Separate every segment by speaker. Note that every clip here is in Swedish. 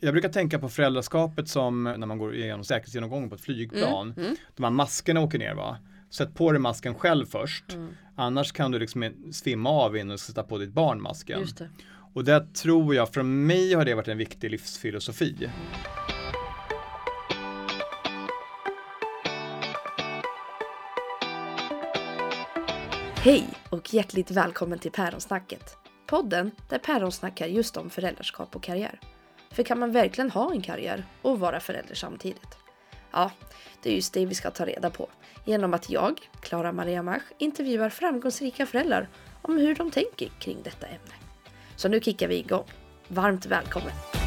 Speaker 1: jag brukar tänka på föräldraskapet som när man går igenom säkerhetsgenomgången på ett flygplan.
Speaker 2: Mm, mm.
Speaker 1: De här maskerna åker ner va. Sätt på dig masken själv först.
Speaker 2: Mm.
Speaker 1: Annars kan du liksom svimma av innan du sätta på ditt barn masken. Och det tror jag, för mig har det varit en viktig livsfilosofi.
Speaker 2: Hej och hjärtligt välkommen till Päronsnacket. Podden där Päron snackar just om föräldraskap och karriär. För kan man verkligen ha en karriär och vara förälder samtidigt? Ja, det är just det vi ska ta reda på genom att jag, Klara Maria Mach, intervjuar framgångsrika föräldrar om hur de tänker kring detta ämne. Så nu kickar vi igång. Varmt välkommen!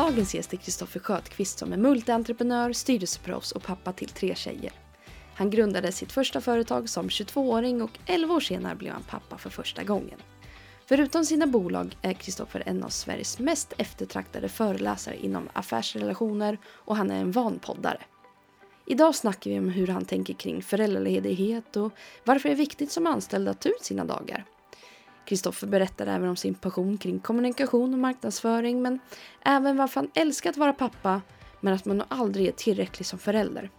Speaker 2: Dagens gäst är Kristoffer Skötqvist som är multientreprenör, styrelseproffs och pappa till tre tjejer. Han grundade sitt första företag som 22-åring och 11 år senare blev han pappa för första gången. Förutom sina bolag är Kristoffer en av Sveriges mest eftertraktade föreläsare inom affärsrelationer och han är en van poddare. Idag snackar vi om hur han tänker kring föräldraledighet och varför det är viktigt som anställd att ta ut sina dagar. Kristoffer berättar även om sin passion kring kommunikation och marknadsföring men även varför han älskar att vara pappa men att man nog aldrig är tillräcklig som förälder.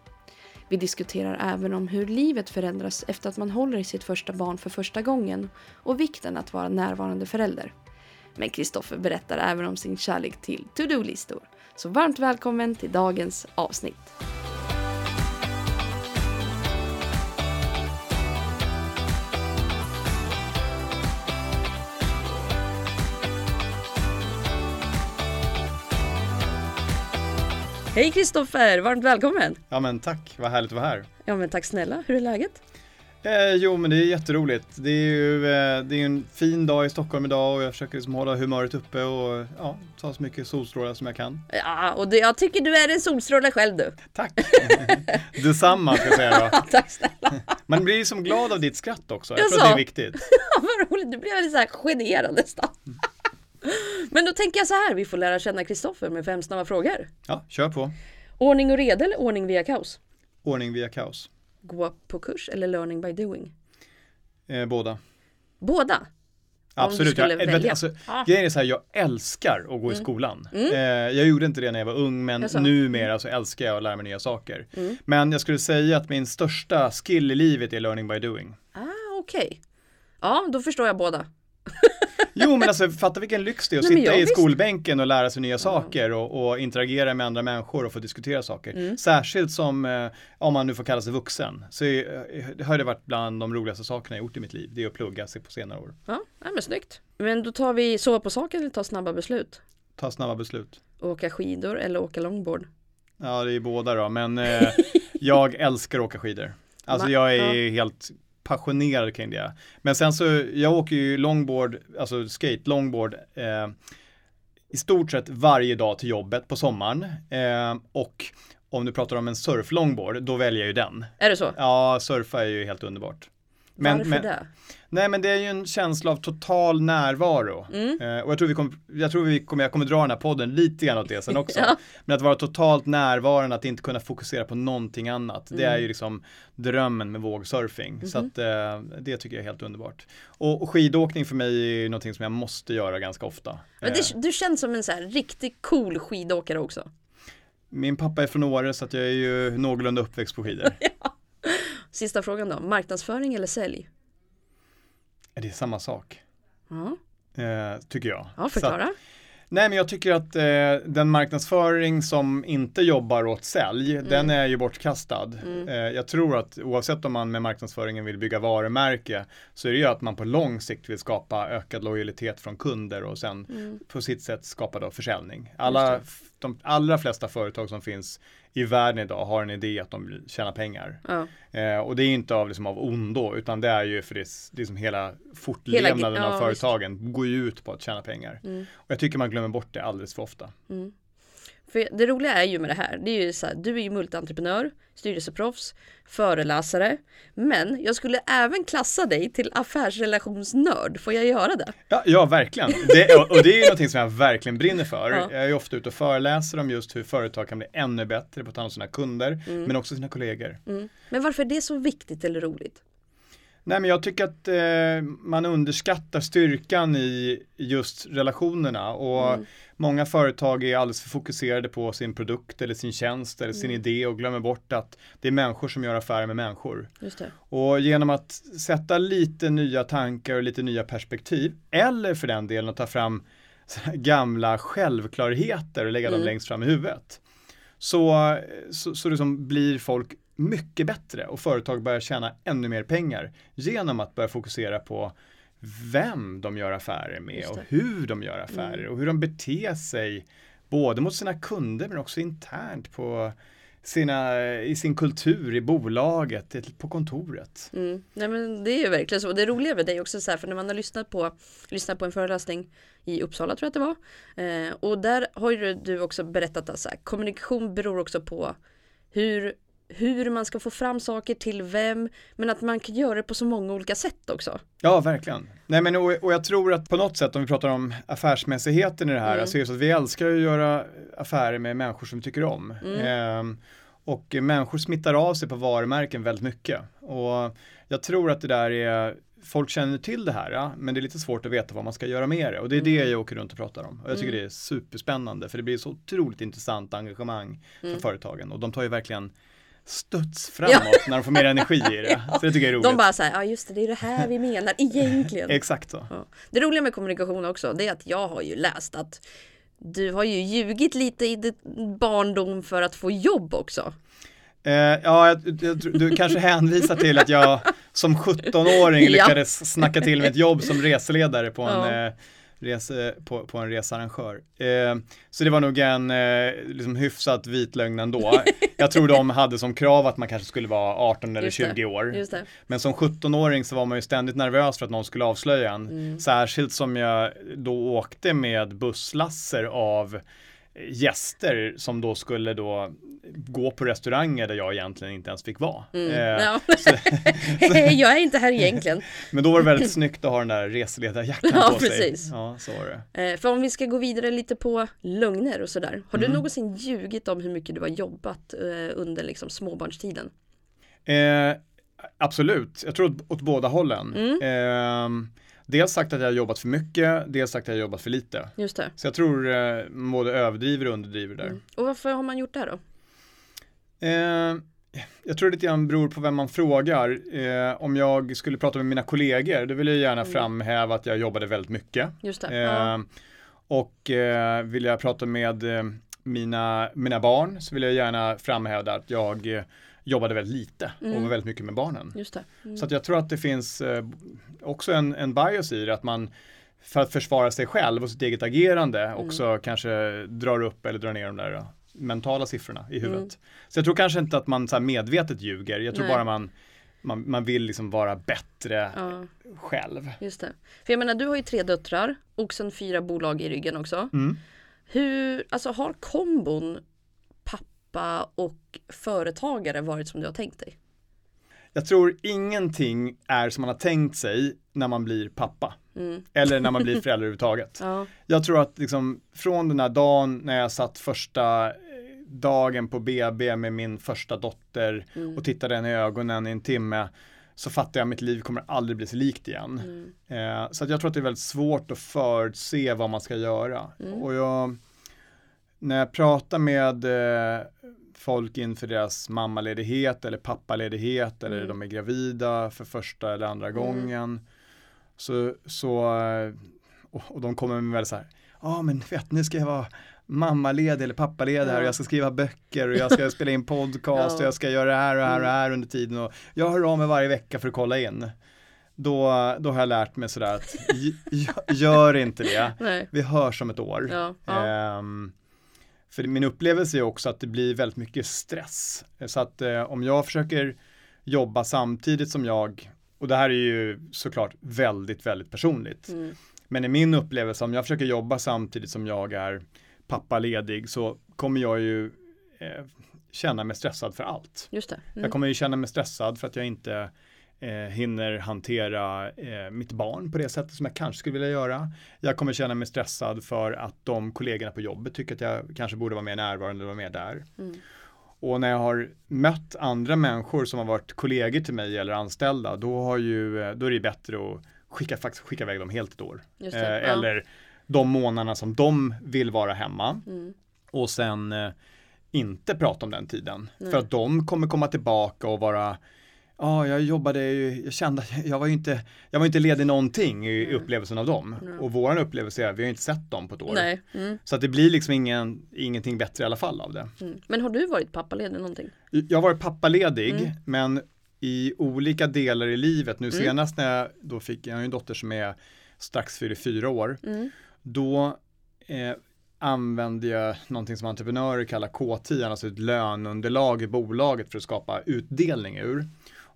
Speaker 2: Vi diskuterar även om hur livet förändras efter att man håller i sitt första barn för första gången och vikten att vara närvarande förälder. Men Kristoffer berättar även om sin kärlek till to-do-listor. Så varmt välkommen till dagens avsnitt. Hej Kristoffer, varmt välkommen!
Speaker 1: Ja men tack, vad härligt att vara här.
Speaker 2: Ja men tack snälla, hur är läget?
Speaker 1: Eh, jo men det är jätteroligt. Det är ju eh, det är en fin dag i Stockholm idag och jag försöker liksom hålla humöret uppe och ja, ta så mycket solstrålar som jag kan.
Speaker 2: Ja, och det, jag tycker du är en solstråle själv du.
Speaker 1: Tack! Detsamma ska jag säga då.
Speaker 2: Tack snälla!
Speaker 1: Man blir som glad av ditt skratt också. Jag tror
Speaker 2: Jaså?
Speaker 1: att det är viktigt.
Speaker 2: Vad roligt, nu blir jag lite så här generad nästan. Men då tänker jag så här, vi får lära känna Kristoffer med fem snabba frågor.
Speaker 1: Ja, kör på.
Speaker 2: Ordning och reda eller ordning via kaos?
Speaker 1: Ordning via kaos.
Speaker 2: Gå på kurs eller learning by doing?
Speaker 1: Eh, båda.
Speaker 2: Båda?
Speaker 1: Absolut. Jag,
Speaker 2: välja.
Speaker 1: alltså,
Speaker 2: Ah.
Speaker 1: Grejen är så här, jag älskar att gå i skolan. Eh, jag gjorde inte det när jag var ung, men
Speaker 2: Jaså?
Speaker 1: numera så älskar jag att lära mig nya saker.
Speaker 2: Mm.
Speaker 1: Men jag skulle säga att min största skill i livet är learning by doing.
Speaker 2: Ah, okej. Ja, då förstår jag båda.
Speaker 1: Jo men alltså fatta vilken lyx det är att
Speaker 2: Nej,
Speaker 1: sitta
Speaker 2: ja,
Speaker 1: i
Speaker 2: visst.
Speaker 1: skolbänken och lära sig nya saker och, och interagera med andra människor och få diskutera saker.
Speaker 2: Mm.
Speaker 1: Särskilt som, eh, om man nu får kalla sig vuxen, så är, det har det varit bland de roligaste sakerna jag gjort i mitt liv. Det är att plugga sig på senare år.
Speaker 2: Ja, men snyggt. Men då tar vi sova på saken eller ta snabba beslut?
Speaker 1: Ta snabba beslut.
Speaker 2: Åka skidor eller åka longboard?
Speaker 1: Ja det är båda då, men eh, jag älskar att åka skidor. Alltså jag är helt passionerad kring det. Men sen så, jag åker ju longboard, alltså skate, longboard, eh, i stort sett varje dag till jobbet på sommaren. Eh, och om du pratar om en surf longboard, då väljer jag ju den.
Speaker 2: Är det så?
Speaker 1: Ja, surfa är ju helt underbart. Men,
Speaker 2: Varför
Speaker 1: men,
Speaker 2: det?
Speaker 1: Nej men det är ju en känsla av total närvaro.
Speaker 2: Mm.
Speaker 1: Eh, och jag tror vi kommer, jag tror vi kommer, jag kommer dra den här podden lite grann åt det sen också.
Speaker 2: Ja.
Speaker 1: Men att vara totalt närvarande, att inte kunna fokusera på någonting annat. Det
Speaker 2: Mm.
Speaker 1: är ju liksom drömmen med vågsurfing.
Speaker 2: Mhm.
Speaker 1: Så att eh, det tycker jag är helt underbart. Och, och skidåkning för mig är ju någonting som jag måste göra ganska ofta.
Speaker 2: Men
Speaker 1: Eh,
Speaker 2: det, du känns som en så här riktigt cool skidåkare också.
Speaker 1: min pappa är från Åre så att jag är ju någorlunda uppväxt på skidor.
Speaker 2: Sista frågan då, marknadsföring eller sälj?
Speaker 1: det är samma sak.
Speaker 2: Ja,
Speaker 1: Eh, tycker jag.
Speaker 2: ja
Speaker 1: Så att-
Speaker 2: förklara.
Speaker 1: Nej men jag tycker att eh, den marknadsföring som inte jobbar åt sälj, den är ju bortkastad.
Speaker 2: Mm.
Speaker 1: Eh, jag tror att oavsett om man med marknadsföringen vill bygga varumärke så är det ju att man på lång sikt vill skapa ökad lojalitet från kunder och sen
Speaker 2: Mm.
Speaker 1: på sitt sätt skapa då försäljning. Alla, de allra flesta företag som finns i världen idag har en idé att de vill tjäna pengar.
Speaker 2: Ja.
Speaker 1: Eh, och det är inte av, liksom, av ondo utan det är ju för det, det som hela fortlevnaden
Speaker 2: ja,
Speaker 1: av
Speaker 2: visst.
Speaker 1: företagen går ju ut på att tjäna pengar.
Speaker 2: Mm.
Speaker 1: Och jag tycker man glömmer bort det alldeles för ofta.
Speaker 2: Mm. För det roliga är ju med det här, det är ju så här, du är ju multientreprenör, styrelseproffs, föreläsare. Men jag skulle även klassa dig till affärsrelationsnörd. Får jag göra det?
Speaker 1: Ja, ja verkligen. Det, och det är ju någonting som jag verkligen brinner för.
Speaker 2: Ja.
Speaker 1: Jag är ofta ute och föreläser om just hur företag kan bli ännu bättre på att ta hand om sina kunder,
Speaker 2: Mm.
Speaker 1: men också sina kollegor.
Speaker 2: Men varför är det så viktigt eller roligt?
Speaker 1: Nej, men jag tycker att eh, man underskattar styrkan i just relationerna och
Speaker 2: Mm.
Speaker 1: många företag är alldeles för fokuserade på sin produkt eller sin tjänst eller sin
Speaker 2: Mm.
Speaker 1: idé och glömmer bort att det är människor som gör affärer med människor. Och genom att sätta lite nya tankar och lite nya perspektiv eller för den delen att ta fram gamla självklarheter och lägga dem
Speaker 2: Mm.
Speaker 1: längst fram i huvudet. Så, så, så liksom blir folk mycket bättre och företag börjar tjäna ännu mer pengar genom att börja fokusera på vem de gör affärer med och hur de gör affärer
Speaker 2: Mm.
Speaker 1: och hur de beter sig både mot sina kunder men också internt på sina, i sin kultur, i bolaget, på kontoret.
Speaker 2: Mm. Nej men det är ju verkligen så. Det roliga med dig också så här, för när man har lyssnat på, lyssnat på en föreläsning i Uppsala tror jag att det var. Eh, och där har ju du också berättat att så här, kommunikation beror också på hur, hur man ska få fram saker till vem. Men att man kan göra det på så många olika sätt också.
Speaker 1: Ja, verkligen. Nej, men, och, och jag tror att på något sätt, om vi pratar om affärsmässigheten i det här,
Speaker 2: Mm.
Speaker 1: så är det så att vi älskar att göra affärer med människor som vi tycker om.
Speaker 2: Mm.
Speaker 1: Ehm, och människor smittar av sig på varumärken väldigt mycket. Och jag tror att det där är, folk känner till det här, ja, men det är lite svårt att veta vad man ska göra med det. Och det är det
Speaker 2: Mm.
Speaker 1: jag åker runt och pratar om. Och jag tycker
Speaker 2: Mm.
Speaker 1: det är superspännande, för det blir så otroligt intressant engagemang för
Speaker 2: Mm.
Speaker 1: företagen. Och de tar ju verkligen studs framåt när de får mer energi i det. Så det tycker jag är roligt.
Speaker 2: De bara säger, ja just det, det är det här vi menar egentligen.
Speaker 1: Exakt så.
Speaker 2: Ja. Det roliga med kommunikation också, det är att jag har ju läst att du har ju ljugit lite i din barndom för att få jobb också.
Speaker 1: Eh, ja, jag, jag, du kanske hänvisar till att jag som 17-åring
Speaker 2: Ja.
Speaker 1: lyckades snacka till mig ett jobb som reseledare på en,
Speaker 2: Ja.
Speaker 1: eh, rese, på, på en researrangör. Eh, så det var nog en eh, liksom hyfsat vit lögn ändå. Jag tror de hade som krav att man kanske skulle vara 18 eller
Speaker 2: Just det,
Speaker 1: 20 år. Men som 17-åring så var man ju ständigt nervös för att någon skulle avslöja en.
Speaker 2: Mm.
Speaker 1: Särskilt som jag då åkte med busslasser av gäster som då skulle då gå på restauranger där jag egentligen inte ens fick vara.
Speaker 2: Mm.
Speaker 1: Eh,
Speaker 2: Ja.
Speaker 1: så,
Speaker 2: jag är inte här egentligen.
Speaker 1: men då var det väldigt snyggt att ha den där reseledarjackan
Speaker 2: Ja,
Speaker 1: på sig.
Speaker 2: precis.
Speaker 1: Ja, så var det.
Speaker 2: Eh, för om vi ska gå vidare lite på lögner och sådär. Har du
Speaker 1: Mm.
Speaker 2: någonsin ljugit om hur mycket du har jobbat eh, under liksom småbarnstiden?
Speaker 1: Eh, absolut, jag tror åt, åt båda hållen.
Speaker 2: Mm.
Speaker 1: Dels sagt att jag har jobbat för mycket, dels sagt att jag har jobbat för lite.
Speaker 2: Just det.
Speaker 1: Så jag tror eh, både överdriver och underdriver där.
Speaker 2: Mm. Och varför har man gjort det här då?
Speaker 1: Eh, jag tror det lite grann beror på vem man frågar. Eh, om jag skulle prata med mina kollegor, då vill jag gärna
Speaker 2: Mm.
Speaker 1: framhäva att jag jobbade väldigt mycket.
Speaker 2: Just det.
Speaker 1: Eh,
Speaker 2: Ja.
Speaker 1: Och eh, vill jag prata med eh, mina, mina barn så vill jag gärna framhäva att jag eh, jobbade väldigt lite och
Speaker 2: Mm.
Speaker 1: var väldigt mycket med barnen.
Speaker 2: Mm.
Speaker 1: Så att jag tror att det finns eh, också en, en bias i det, att man för att försvara sig själv och sitt eget agerande
Speaker 2: Mm.
Speaker 1: också kanske drar upp eller drar ner de där eh, mentala siffrorna i huvudet.
Speaker 2: Mm.
Speaker 1: Så jag tror kanske inte att man så medvetet ljuger, jag tror
Speaker 2: Nej.
Speaker 1: bara man, man, man vill liksom vara bättre
Speaker 2: Ja,
Speaker 1: själv.
Speaker 2: just det. För jag menar, du har ju tre döttrar och sen fyra bolag i ryggen också.
Speaker 1: Mm.
Speaker 2: Hur, alltså har kombon pappa och företagare varit som du har tänkt dig?
Speaker 1: Jag tror ingenting är som man har tänkt sig när man blir pappa.
Speaker 2: Mm.
Speaker 1: Eller när man blir förälder överhuvudtaget.
Speaker 2: Ja.
Speaker 1: Jag tror att liksom från den här dagen när jag satt första eh, dagen på BB med min första dotter
Speaker 2: Mm.
Speaker 1: och tittade henne i ögonen i en timme så fattade jag att mitt liv kommer aldrig bli sig likt igen.
Speaker 2: Mm.
Speaker 1: Eh, så jag tror att det är väldigt svårt att förutse vad man ska göra.
Speaker 2: Mm.
Speaker 1: Och jag, när jag pratar med eh, folk inför deras mammaledighet eller pappaledighet eller
Speaker 2: Mm.
Speaker 1: de är gravida för första eller andra
Speaker 2: Mm.
Speaker 1: gången. Så, så eh, och, och de kommer med så här, ja ah, men vet nu ska jag vara mammaledig eller pappaledig här och
Speaker 2: Ja.
Speaker 1: jag ska skriva böcker och jag ska spela in podcast och
Speaker 2: Ja.
Speaker 1: jag ska göra det här och det här och det
Speaker 2: Mm.
Speaker 1: här under tiden och jag hör av mig varje vecka för att kolla in. Då, då har jag lärt mig sådär att gör inte det.
Speaker 2: Nej.
Speaker 1: Vi hörs om ett år.
Speaker 2: Ja. ja.
Speaker 1: Ehm, för min upplevelse är också att det blir väldigt mycket stress. Så att eh, om jag försöker jobba samtidigt som jag, och det här är ju såklart väldigt, väldigt personligt.
Speaker 2: Mm.
Speaker 1: Men i min upplevelse, om jag försöker jobba samtidigt som jag är pappa ledig så kommer jag ju eh, känna mig stressad för allt.
Speaker 2: Just det. Mm.
Speaker 1: Jag kommer ju känna mig stressad för att jag inte eh, hinner hantera eh, mitt barn på det sättet som jag kanske skulle vilja göra. Jag kommer känna mig stressad för att de kollegorna på jobbet tycker att jag kanske borde vara mer närvarande och vara mer där.
Speaker 2: Mm.
Speaker 1: Och när jag har mött andra människor som har varit kollegor till mig eller anställda, då, har ju, eh, då är det bättre att skicka, faktiskt skicka iväg dem helt ett år. Eh,
Speaker 2: ja.
Speaker 1: Eller de månaderna som de vill vara hemma
Speaker 2: Mm.
Speaker 1: och sen eh, inte prata om den tiden.
Speaker 2: Nej.
Speaker 1: För att de kommer komma tillbaka och vara Ja, jag jobbade ju, jag kände att jag var ju inte, jag var inte ledig någonting i
Speaker 2: Nej.
Speaker 1: upplevelsen av dem.
Speaker 2: Nej.
Speaker 1: Och våran upplevelse är vi har inte sett dem på ett år.
Speaker 2: Nej. Mm.
Speaker 1: Så att det blir liksom ingen, ingenting bättre i alla fall av det.
Speaker 2: Mm. Men har du varit pappaledig någonting?
Speaker 1: Jag har varit pappaledig,
Speaker 2: Mm.
Speaker 1: men i olika delar i livet. Nu
Speaker 2: Mm.
Speaker 1: senast när jag då fick, jag har ju en dotter som är strax fyller fyra år.
Speaker 2: Mm.
Speaker 1: Då eh, använde jag någonting som entreprenörer kallar K10, alltså ett löneunderlag i bolaget för att skapa utdelning ur.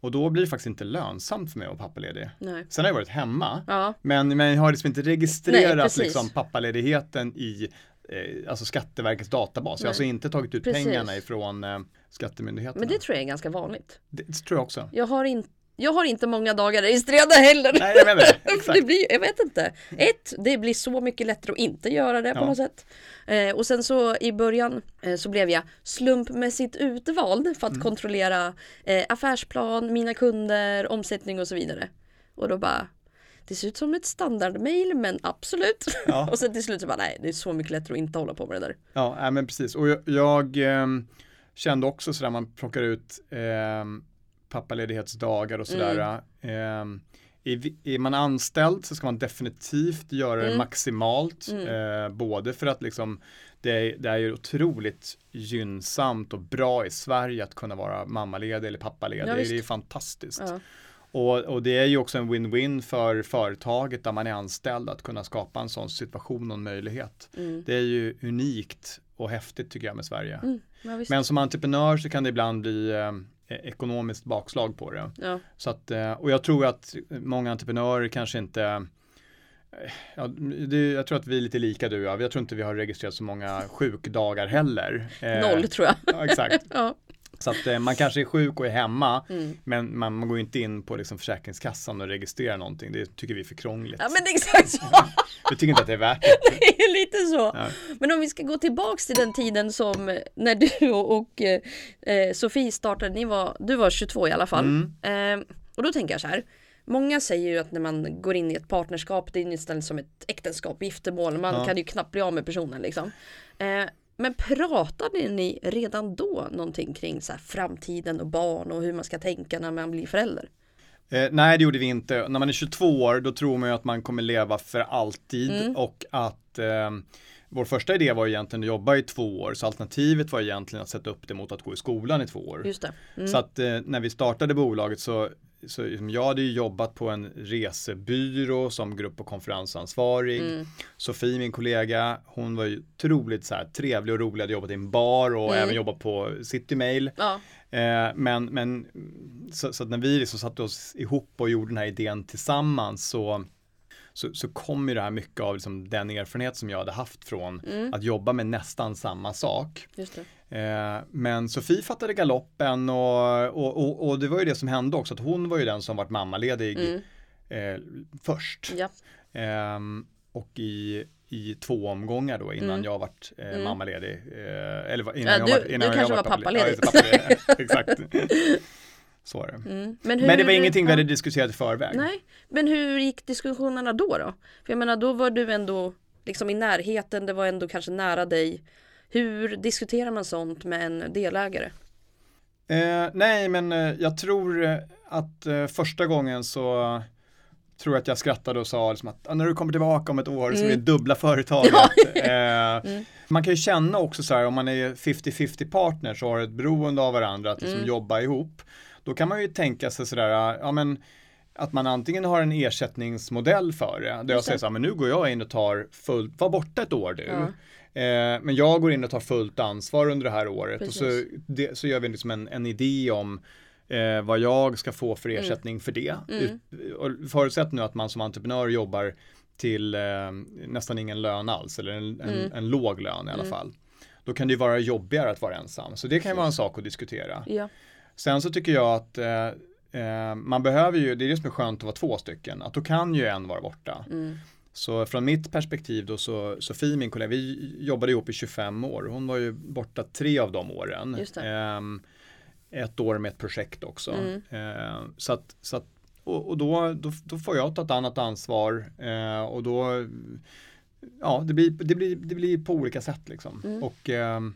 Speaker 1: Och då blir det faktiskt inte lönsamt för mig att vara pappaledig.
Speaker 2: Nej.
Speaker 1: Sen har jag varit hemma,
Speaker 2: Ja.
Speaker 1: men, men jag har liksom inte
Speaker 2: Nej,
Speaker 1: registrerat
Speaker 2: precis.
Speaker 1: liksom, pappaledigheten i eh, alltså Skatteverkets databas. Jag har
Speaker 2: Nej.
Speaker 1: alltså inte tagit ut
Speaker 2: Precis.
Speaker 1: pengarna ifrån eh, skattemyndigheterna.
Speaker 2: Men det tror jag är ganska vanligt.
Speaker 1: det, det tror jag också.
Speaker 2: Jag har, in, jag har inte många dagar registrerade heller.
Speaker 1: Nej, jag menar det.
Speaker 2: Blir, jag vet inte. Ett, det blir så mycket lättare att inte göra det på
Speaker 1: Ja.
Speaker 2: något sätt. Eh, och sen så i början eh, så blev jag slumpmässigt utvald för att
Speaker 1: Mm.
Speaker 2: kontrollera eh, affärsplan, mina kunder, omsättning och så vidare. Och då bara det ser ut som ett standardmail men absolut.
Speaker 1: Ja.
Speaker 2: och sen till slut så bara nej det är så mycket lättare att inte hålla på med det där.
Speaker 1: Ja, nej, men precis. Och jag, jag ehm, kände också sådär, man plockar ut ehm, pappaledighetsdagar och sådär. Ehm, är, man anställd så ska man definitivt göra det
Speaker 2: Mm.
Speaker 1: maximalt.
Speaker 2: Mm.
Speaker 1: Eh, både för att liksom det är, det är ju otroligt gynnsamt och bra i Sverige att kunna vara mammaledig eller pappaledig.
Speaker 2: Ja,
Speaker 1: det är fantastiskt.
Speaker 2: Ja.
Speaker 1: Och, och det är ju också en win-win för företaget där man är anställd att kunna skapa en sån situation och en möjlighet.
Speaker 2: Mm.
Speaker 1: Det är ju unikt och häftigt tycker jag med Sverige.
Speaker 2: Mm. Ja.
Speaker 1: Men som entreprenör så kan det ibland bli eh, ekonomiskt bakslag på det.
Speaker 2: ja.
Speaker 1: Så att, eh, och jag tror att många entreprenörer kanske inte eh, Ja, det, jag tror att vi är lite lika du och jag. Jag tror inte vi har registrerat så många sjukdagar heller. Eh,
Speaker 2: Noll tror jag.
Speaker 1: Ja, exakt.
Speaker 2: ja.
Speaker 1: Så att eh, man kanske är sjuk och är hemma.
Speaker 2: Mm.
Speaker 1: Men man, man går inte in på liksom Försäkringskassan och registrerar någonting. Det tycker vi är för krångligt.
Speaker 2: ja men det är exakt så.
Speaker 1: Vi tycker inte att det är värt det.
Speaker 2: Det är lite så.
Speaker 1: Ja.
Speaker 2: Men om vi ska gå tillbaks till den tiden som när du och, och eh, eh, Sofie startade, ni var, du var 22 i alla fall.
Speaker 1: Mm.
Speaker 2: Eh, och då tänker jag så här. Många säger ju att när man går in i ett partnerskap, det är nästan som ett äktenskap, giftermål. Man
Speaker 1: Ja.
Speaker 2: kan ju knappt bli av med personen liksom. Men pratade ni redan då någonting kring så framtiden och barn och hur man ska tänka när man blir förälder?
Speaker 1: Eh, nej, det gjorde vi inte. När man är 22 år, då tror man ju att man kommer leva för alltid
Speaker 2: Mm.
Speaker 1: och att eh, vår första idé var egentligen att jobba i två år, så alternativet var egentligen att sätta upp det mot att gå i skolan i två år.
Speaker 2: Just det. Mm.
Speaker 1: Så att eh, när vi startade bolaget så, så liksom, jag hade ju jobbat på en resebyrå som grupp och konferensansvarig.
Speaker 2: Mm.
Speaker 1: Sofie, min kollega, hon var ju otroligt så här, trevlig och rolig, hade jobbat i en bar och
Speaker 2: Mm.
Speaker 1: även jobbat på Citymail.
Speaker 2: Ja.
Speaker 1: Eh, men men så, så att när vi liksom satte oss ihop och gjorde den här idén tillsammans så, så, så kom ju det här mycket av liksom den erfarenhet som jag hade haft från
Speaker 2: Mm.
Speaker 1: att jobba med nästan samma sak. Eh, men Sofie fattade galoppen och, och, och, och det var ju det som hände också, att hon var ju den som varit mammaledig
Speaker 2: Mm.
Speaker 1: eh, först.
Speaker 2: Ja.
Speaker 1: Ehm, och i, i två omgångar då innan
Speaker 2: Mm.
Speaker 1: jag varit eh,
Speaker 2: Mm.
Speaker 1: mammaledig. Eh, eller innan
Speaker 2: Ja,
Speaker 1: jag
Speaker 2: du-
Speaker 1: varit, innan
Speaker 2: du
Speaker 1: jag
Speaker 2: kanske
Speaker 1: varit
Speaker 2: var pappaledig.
Speaker 1: Ja, pappaledig. Exakt. Så var det.
Speaker 2: Mm.
Speaker 1: Men det var ingenting vi hade diskuterat i förväg.
Speaker 2: Nej, men hur gick diskussionerna då då? För jag menar då var du ändå liksom i närheten, det var ändå kanske nära dig. Hur diskuterar man sånt med en delägare?
Speaker 1: Eh, nej, men eh, jag tror eh, att eh, första gången så tror jag att jag skrattade och sa liksom att ah, när du kommer tillbaka om ett år så
Speaker 2: Mm.
Speaker 1: är vi dubbla företaget. eh,
Speaker 2: Mm.
Speaker 1: Man kan ju känna också så här om man är 50-50 partners och har ett beroende av varandra att liksom
Speaker 2: Mm.
Speaker 1: jobba ihop. Då kan man ju tänka sig sådär, ja men att man antingen har en ersättningsmodell för det. Där jag säger så här, men nu går jag in och tar fullt, var borta ett år du.
Speaker 2: Ja.
Speaker 1: Eh, men jag går in och tar fullt ansvar under det här året och så,
Speaker 2: Precis.
Speaker 1: det, så gör vi liksom en, en idé om eh, vad jag ska få för ersättning för det.
Speaker 2: Mm.
Speaker 1: Ut, och förutsätt nu att man som entreprenör jobbar till eh, nästan ingen lön alls eller en, en,
Speaker 2: Mm.
Speaker 1: en låg lön i alla
Speaker 2: Mm.
Speaker 1: fall. Då kan det ju vara jobbigare att vara ensam. Så det kan ju vara en sak att diskutera.
Speaker 2: Ja.
Speaker 1: Sen så tycker jag att eh, eh, man behöver ju, det är det som är skönt att vara två stycken, att då kan ju en vara borta.
Speaker 2: Mm.
Speaker 1: Så från mitt perspektiv då så Sofie, min kollega, vi jobbade ihop i 25 år. Hon var ju borta tre av de åren. Ehm, ett år med ett projekt också.
Speaker 2: Mm.
Speaker 1: Ehm, så att, så att, och, och då, då, då får jag ta ett annat ansvar eh, och då Ja, det blir, det blir, det blir på olika sätt liksom.
Speaker 2: Mm.
Speaker 1: Och ehm,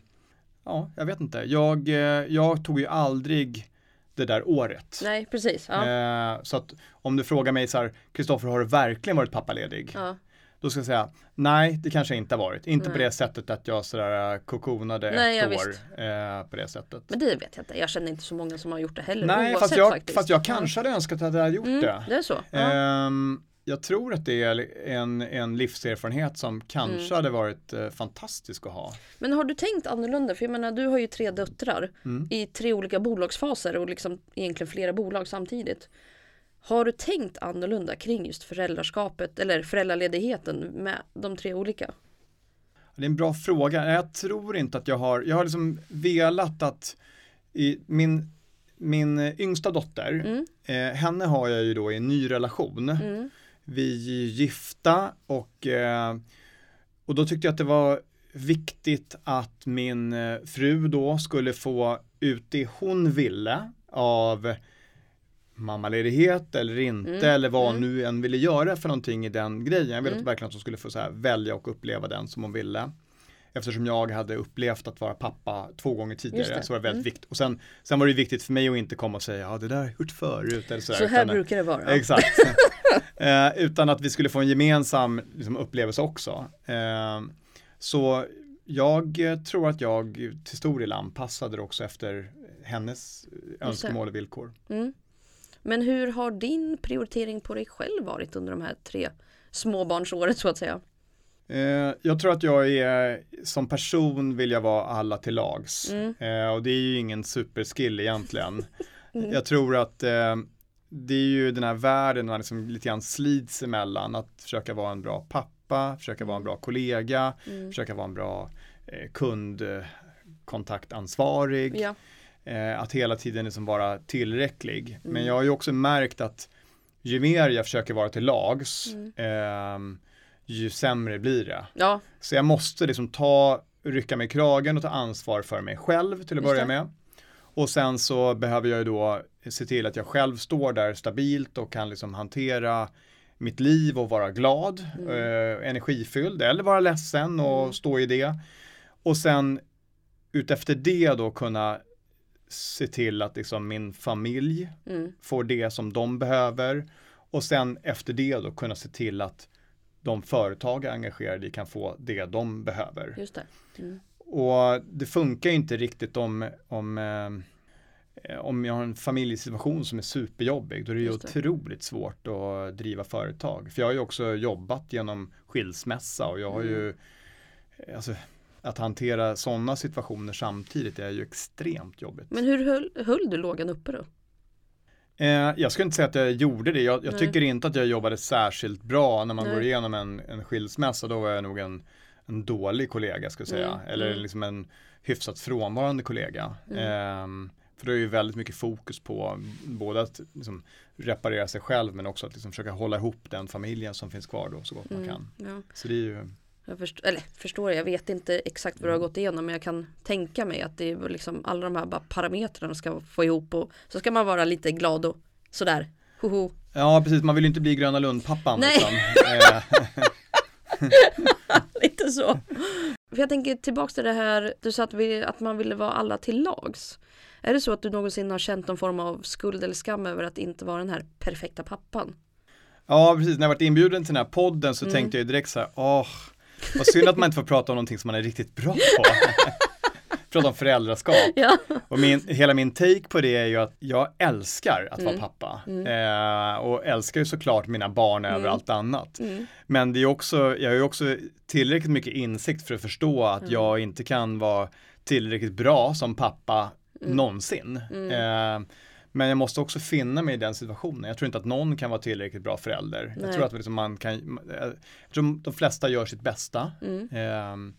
Speaker 1: ja, jag vet inte. Jag, eh, jag tog ju aldrig det där året.
Speaker 2: Nej, precis. Ja.
Speaker 1: Eh, så att om du frågar mig så här, Kristoffer har du verkligen varit pappaledig?
Speaker 2: Ja.
Speaker 1: Då ska jag säga, nej det kanske inte har varit. Inte på
Speaker 2: Nej.
Speaker 1: det sättet att jag sådär eh, kokonade
Speaker 2: Nej, ja,
Speaker 1: ett år eh, på det sättet.
Speaker 2: Men det vet jag inte. Jag känner inte så många som har gjort det heller.
Speaker 1: nej,
Speaker 2: oavsett
Speaker 1: fast jag,
Speaker 2: faktiskt.
Speaker 1: fast jag
Speaker 2: Ja.
Speaker 1: kanske hade önskat att jag hade gjort
Speaker 2: Mm,
Speaker 1: det.
Speaker 2: det är så. Ja.
Speaker 1: Jag tror att det är en, en livserfarenhet som kanske
Speaker 2: Mm.
Speaker 1: hade varit eh, fantastisk att ha.
Speaker 2: Men har du tänkt annorlunda? För jag menar, du har ju tre döttrar
Speaker 1: Mm.
Speaker 2: i tre olika bolagsfaser och liksom egentligen flera bolag samtidigt. Har du tänkt annorlunda kring just föräldraskapet eller föräldraledigheten med de tre olika?
Speaker 1: Det är en bra fråga. Jag tror inte att jag har, jag har liksom velat att i min, min yngsta dotter,
Speaker 2: Mm.
Speaker 1: eh, henne har jag ju då i en ny relation.
Speaker 2: Mm.
Speaker 1: Vi är gifta och, eh, och då tyckte jag att det var viktigt att min eh, fru då skulle få ut det hon ville av mammaledighet eller inte
Speaker 2: Mm,
Speaker 1: eller vad
Speaker 2: mm.
Speaker 1: nu än ville göra för någonting i den grejen. Jag ville
Speaker 2: Mm.
Speaker 1: verkligen att hon skulle få så här välja och uppleva den som hon ville. Eftersom jag hade upplevt att vara pappa två gånger tidigare så var det väldigt
Speaker 2: Mm.
Speaker 1: viktigt. Och sen, sen var det viktigt för mig att inte komma och säga ja det där har jag gjort förut. Eller så,
Speaker 2: Så här
Speaker 1: utan-
Speaker 2: brukar det vara.
Speaker 1: Exakt. eh, utan att vi skulle få en gemensam liksom, upplevelse också. Eh, så jag tror att jag till stor del anpassade det också efter hennes önskemål och villkor.
Speaker 2: Mm. Men hur har din prioritering på dig själv varit under de här tre småbarnsåret så att säga?
Speaker 1: Eh, jag tror att jag är, som person vill jag vara alla till lags.
Speaker 2: Mm.
Speaker 1: Eh, och det är ju ingen superskill egentligen.
Speaker 2: Mm.
Speaker 1: Jag tror att det är ju den här världen man liksom lite grann slits emellan. Att försöka vara en bra pappa, försöka vara en bra kollega,
Speaker 2: Mm.
Speaker 1: försöka vara en bra eh, kundkontaktansvarig.
Speaker 2: Ja.
Speaker 1: Eh, att hela tiden liksom vara tillräcklig. Men
Speaker 2: Mm.
Speaker 1: jag har ju också märkt att ju mer jag försöker vara till lags,
Speaker 2: Mm.
Speaker 1: ehm, ju sämre blir det.
Speaker 2: ja,
Speaker 1: Så jag måste liksom ta, rycka mig i kragen och ta ansvar för mig själv till att
Speaker 2: Just
Speaker 1: börja
Speaker 2: det.
Speaker 1: med. Och sen så behöver jag ju då se till att jag själv står där stabilt och kan liksom hantera mitt liv och vara glad,
Speaker 2: Mm.
Speaker 1: eh, energifylld eller vara ledsen och
Speaker 2: Mm.
Speaker 1: stå i det. Och sen utefter det då kunna se till att liksom min familj
Speaker 2: mm.
Speaker 1: får det som de behöver och sen efter det då kunna se till att de företag jag är engagerade i kan få det de behöver.
Speaker 2: just det. Mm.
Speaker 1: Och det funkar ju inte riktigt om, om, eh, om jag har en familjesituation som är superjobbig. Då är det ju otroligt svårt att driva företag. För jag har ju också jobbat genom skilsmässa och jag har ju
Speaker 2: Mm.
Speaker 1: alltså, att hantera sådana situationer samtidigt är ju extremt jobbigt.
Speaker 2: Men hur höll, höll du lågan uppe då?
Speaker 1: Eh, jag skulle inte säga att jag gjorde det. Jag, jag tycker inte att jag jobbade särskilt bra när man
Speaker 2: Nej.
Speaker 1: går igenom en, en skilsmässa. Då var jag nog en, en dålig kollega ska jag säga.
Speaker 2: Mm,
Speaker 1: Eller
Speaker 2: mm.
Speaker 1: liksom en hyfsat frånvarande kollega.
Speaker 2: Mm.
Speaker 1: Ehm, för det är ju väldigt mycket fokus på både att liksom reparera sig själv men också att liksom försöka hålla ihop den familjen som finns kvar då så gott man
Speaker 2: Mm.
Speaker 1: kan.
Speaker 2: Ja.
Speaker 1: Så det är ju,
Speaker 2: Jag förstår, eller förstår, jag vet inte exakt vad du har gått igenom men jag kan tänka mig att det är liksom alla de här bara parametrarna ska få ihop och så ska man vara lite glad och sådär. Hoho.
Speaker 1: ja precis, man vill ju inte bli Gröna Lund-pappan.
Speaker 2: Nej.
Speaker 1: Liksom.
Speaker 2: Lite så. För jag tänker tillbaks till det här, du sa att, vi, att man ville vara alla till lags. Är det så att du någonsin har känt någon form av skuld eller skam över att inte vara den här perfekta pappan?
Speaker 1: Ja, precis. När jag varit inbjuden till den här podden så
Speaker 2: Mm.
Speaker 1: tänkte jag direkt så här, åh, vad synd att man inte får prata om någonting som man är riktigt bra på. prata om föräldraskap.
Speaker 2: Ja.
Speaker 1: Och min, hela min take på det är ju att jag älskar att
Speaker 2: Mm.
Speaker 1: vara pappa.
Speaker 2: Mm.
Speaker 1: Eh, och älskar ju såklart mina barn över
Speaker 2: Mm.
Speaker 1: allt annat.
Speaker 2: Mm.
Speaker 1: Men det är också, jag har ju också tillräckligt mycket insikt för att förstå att
Speaker 2: Mm.
Speaker 1: jag inte kan vara tillräckligt bra som pappa
Speaker 2: Mm.
Speaker 1: någonsin. Eh, Men jag måste också finna mig i den situationen. Jag tror inte att någon kan vara tillräckligt bra förälder.
Speaker 2: Nej.
Speaker 1: Jag tror att liksom man kan, jag tror de flesta gör sitt bästa.
Speaker 2: Mm.
Speaker 1: Ehm,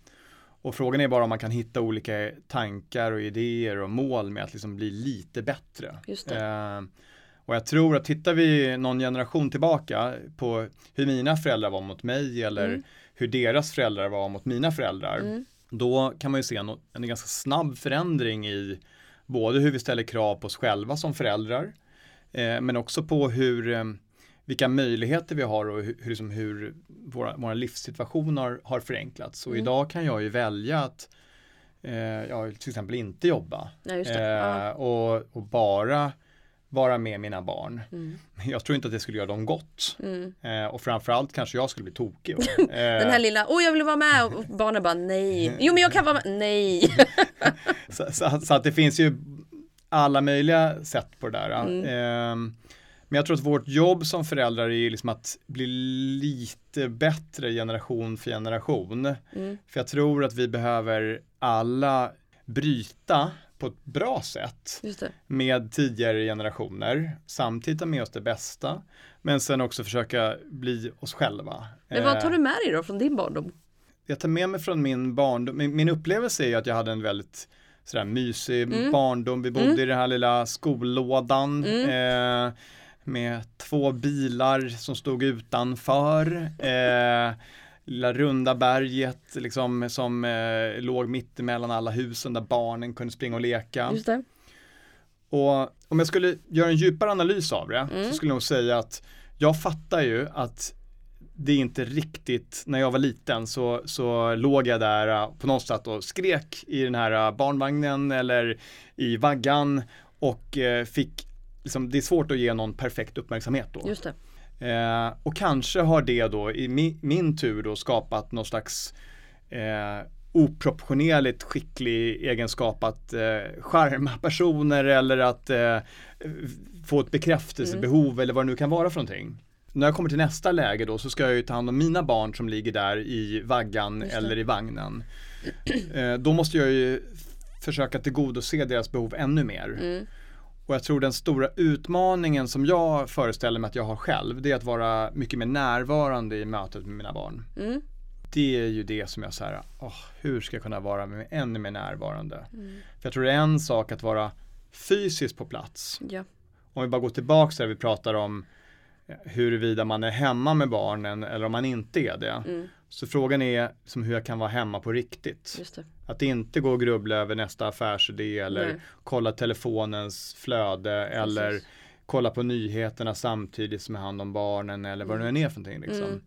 Speaker 1: och frågan är bara om man kan hitta olika tankar och idéer och mål med att liksom bli lite bättre. Ehm, och jag tror att tittar vi någon generation tillbaka på hur mina föräldrar var mot mig eller
Speaker 2: Mm.
Speaker 1: hur deras föräldrar var mot mina föräldrar.
Speaker 2: Mm.
Speaker 1: Då kan man ju se en, en ganska snabb förändring i både hur vi ställer krav på oss själva som föräldrar eh, men också på hur eh, vilka möjligheter vi har och hur, liksom, hur våra, våra livssituation har, har förenklats. Och
Speaker 2: Mm.
Speaker 1: idag kan jag ju välja att eh, ja, till exempel inte jobba
Speaker 2: det.
Speaker 1: eh,
Speaker 2: Ja.
Speaker 1: och, och bara vara med mina barn.
Speaker 2: Mm.
Speaker 1: Jag tror inte att det skulle göra dem gott.
Speaker 2: Mm.
Speaker 1: Eh, och framförallt kanske jag skulle bli tokig. Eh,
Speaker 2: Den här lilla, åh jag vill vara med och barnen bara nej. Jo men jag kan vara med, nej.
Speaker 1: Så, så, så att det finns ju alla möjliga sätt på det där.
Speaker 2: Mm.
Speaker 1: Ehm, men jag tror att vårt jobb som föräldrar är liksom att bli lite bättre generation för generation.
Speaker 2: Mm.
Speaker 1: För jag tror att vi behöver alla bryta på ett bra sätt med tidigare generationer. Samtidigt ta med oss det bästa. Men sen också försöka bli oss själva.
Speaker 2: Men vad tar
Speaker 1: Eh,
Speaker 2: du med dig då från din barndom?
Speaker 1: jag tar med mig från min barndom, min, min upplevelse är att jag hade en väldigt sådär mysig
Speaker 2: Mm.
Speaker 1: barndom. Vi bodde
Speaker 2: Mm.
Speaker 1: i den här lilla skollådan
Speaker 2: Mm.
Speaker 1: eh, med två bilar som stod utanför. Eh, lilla runda berget liksom som eh, låg mitt emellan alla husen där barnen kunde springa och leka.
Speaker 2: Just det.
Speaker 1: Och om jag skulle göra en djupare analys av det
Speaker 2: Mm.
Speaker 1: så skulle jag nog säga att jag fattar ju att det är inte riktigt, när jag var liten så, så låg jag där äh, på något sätt och skrek i den här äh, barnvagnen eller i vaggan och eh, fick, liksom, det är svårt att ge någon perfekt uppmärksamhet då.
Speaker 2: Just det.
Speaker 1: Eh, och kanske har det då i mi, min tur då skapat någon slags eh, oproportionerligt skicklig egenskap att eh, charma personer eller att eh, få ett bekräftelsebehov eller vad det nu kan vara för någonting. När jag kommer till nästa läge då så ska jag ju ta hand om mina barn som ligger där i vaggan eller i vagnen. Eh, då måste jag ju försöka tillgodose deras behov ännu mer.
Speaker 2: Mm.
Speaker 1: Och jag tror den stora utmaningen som jag föreställer mig att jag har själv, det är att vara mycket mer närvarande i mötet med mina barn.
Speaker 2: Mm.
Speaker 1: Det är ju det som jag säger, åh, hur ska jag kunna vara med, ännu mer närvarande?
Speaker 2: Mm.
Speaker 1: För jag tror det är en sak att vara fysiskt på plats.
Speaker 2: Ja.
Speaker 1: Om vi bara går tillbaka där vi pratar om eh, huruvida man är hemma med barnen eller om man inte är det.
Speaker 2: Mm.
Speaker 1: Så frågan är som hur jag kan vara hemma på riktigt.
Speaker 2: Det.
Speaker 1: Att inte gå och grubbla över nästa affärsidé eller
Speaker 2: Nej.
Speaker 1: kolla telefonens flöde eller
Speaker 2: Precis.
Speaker 1: kolla på nyheterna samtidigt som jag hand om barnen eller vad det nu än är för någonting. Liksom.
Speaker 2: Mm.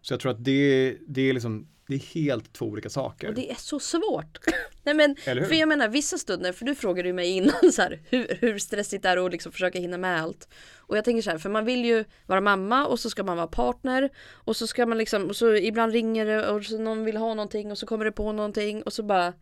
Speaker 1: Så jag tror att det, det är liksom, det är helt två olika saker.
Speaker 2: Och det är så svårt. Nej men, för jag menar vissa stunder, för du frågade ju mig innan så här, hur, hur stressigt det är att liksom försöka hinna med allt. Och jag tänker så här, för man vill ju vara mamma och så ska man vara partner och så ska man liksom, och så ibland ringer det och så någon vill ha någonting och så kommer det på någonting och så bara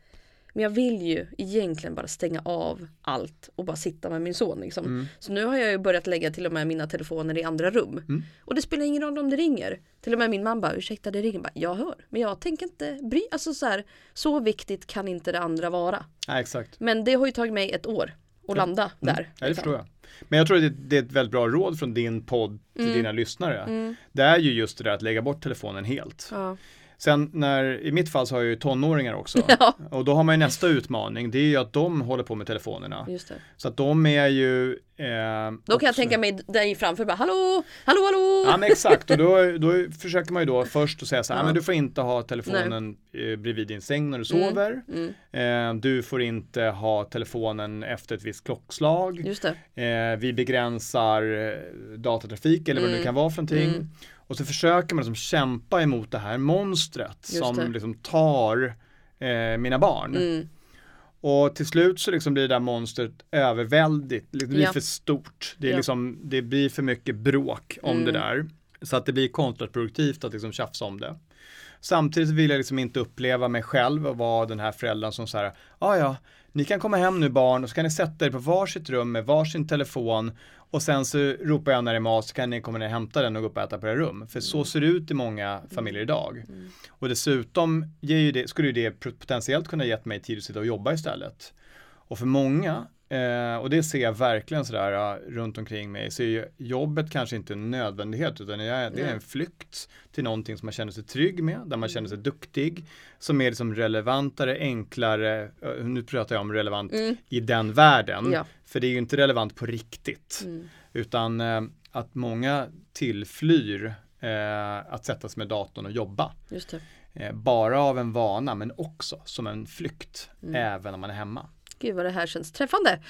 Speaker 2: men jag vill ju egentligen bara stänga av allt och bara sitta med min son liksom.
Speaker 1: Mm.
Speaker 2: Så nu har jag ju börjat lägga till och med mina telefoner i andra rum.
Speaker 1: Mm.
Speaker 2: Och det spelar ingen roll om det ringer. Till och med min man bara, ursäkta det ringer. Bara, jag hör. Men jag tänker inte bry Alltså så här, så viktigt kan inte det andra vara.
Speaker 1: Nej, exakt.
Speaker 2: Men det har ju tagit mig ett år att landa där.
Speaker 1: Mm. Ja, det
Speaker 2: liksom.
Speaker 1: förstår jag. Men jag tror att det, det är ett väldigt bra råd från din podd till
Speaker 2: Mm.
Speaker 1: dina lyssnare.
Speaker 2: Mm.
Speaker 1: Det är ju just det där att lägga bort telefonen helt.
Speaker 2: Ja.
Speaker 1: Sen när, i mitt fall så har jag ju tonåringar också.
Speaker 2: ja,
Speaker 1: Och då har man ju nästa utmaning, det är ju att de håller på med telefonerna. Så att de är ju eh,
Speaker 2: Då kan jag
Speaker 1: också-
Speaker 2: tänka mig dig framför bara, hallå, hallå, hallå.
Speaker 1: Ja men exakt och då, då försöker man ju då först att säga så här,
Speaker 2: Ja.
Speaker 1: men du får inte ha telefonen eh, bredvid din säng när du
Speaker 2: Mm.
Speaker 1: sover.
Speaker 2: Mm,
Speaker 1: Eh, du får inte ha telefonen efter ett visst klockslag. Eh, vi begränsar eh, datatrafik eller vad det nu
Speaker 2: Mm.
Speaker 1: kan vara för någonting. Och så försöker man liksom kämpa emot det här monstret
Speaker 2: Just
Speaker 1: som
Speaker 2: det.
Speaker 1: liksom tar eh, mina barn.
Speaker 2: Mm,
Speaker 1: Och till slut så liksom blir det där monstret överväldigt, det blir
Speaker 2: Ja.
Speaker 1: för stort. Det, är
Speaker 2: Ja.
Speaker 1: liksom, det blir för mycket bråk om
Speaker 2: Mm.
Speaker 1: det där. Så att det blir kontraproduktivt att liksom tjafsa om det. Samtidigt vill jag liksom inte uppleva mig själv och vara den här föräldern som säger, ja ja, ni kan komma hem nu barn och så kan ni sätta er på varsitt rum med varsin telefon och sen så ropar jag när det är mat så kan ni komma ner och hämta den och gå upp och äta på era rum. För så ser det ut i många familjer idag.
Speaker 2: Mm.
Speaker 1: Och dessutom det, skulle ju det potentiellt kunna gett mig tid att sitta och jobba istället. Och för många Eh, och det ser jag verkligen sådär ja, runt omkring mig. Så är jobbet kanske inte en nödvändighet utan det är, det är en flykt till någonting som man känner sig trygg med, där man känner sig duktig, som är liksom relevantare, enklare, eh, nu pratar jag om relevant
Speaker 2: Mm.
Speaker 1: i den världen.
Speaker 2: Ja.
Speaker 1: För det är ju inte relevant på riktigt.
Speaker 2: Mm.
Speaker 1: Utan eh, att många tillflyr eh, att sätta sig med datorn och jobba. Eh, bara av en vana men också som en flykt
Speaker 2: Mm.
Speaker 1: även när man är hemma.
Speaker 2: Gud vad det här känns träffande.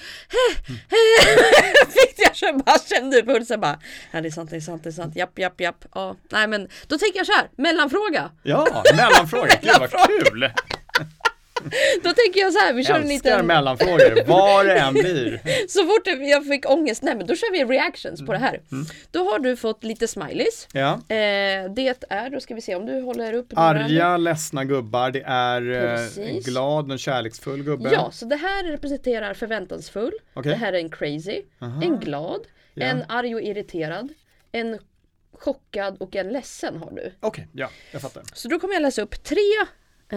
Speaker 2: Fick jag känna, bara kände pulsen bara. Ja det är sant, det är sant, det är sant. Japp, japp, japp. Ja, nej men då tänker jag så här. Mellanfråga.
Speaker 1: Ja, mellanfråga. Gud vad kul!
Speaker 2: Då tänker jag så här. Vi kör en
Speaker 1: Älskar
Speaker 2: liten.
Speaker 1: mellanfrågor, vad det än blir.
Speaker 2: Så fort jag fick ångest. Nej men då kör vi reactions på det här.
Speaker 1: Mm.
Speaker 2: Då har du fått lite smileys.
Speaker 1: Ja.
Speaker 2: Eh, det är, då ska vi se om du håller upp. några.
Speaker 1: Arga, ledsna gubbar. Det är eh, en glad och kärleksfull gubbe.
Speaker 2: Ja, så det här representerar förväntansfull.
Speaker 1: Okej.
Speaker 2: Det här är en crazy. En glad.
Speaker 1: Ja.
Speaker 2: En arg och irriterad. En chockad och en ledsen har du.
Speaker 1: Okej, ja, jag fattar.
Speaker 2: Så då kommer jag läsa upp tre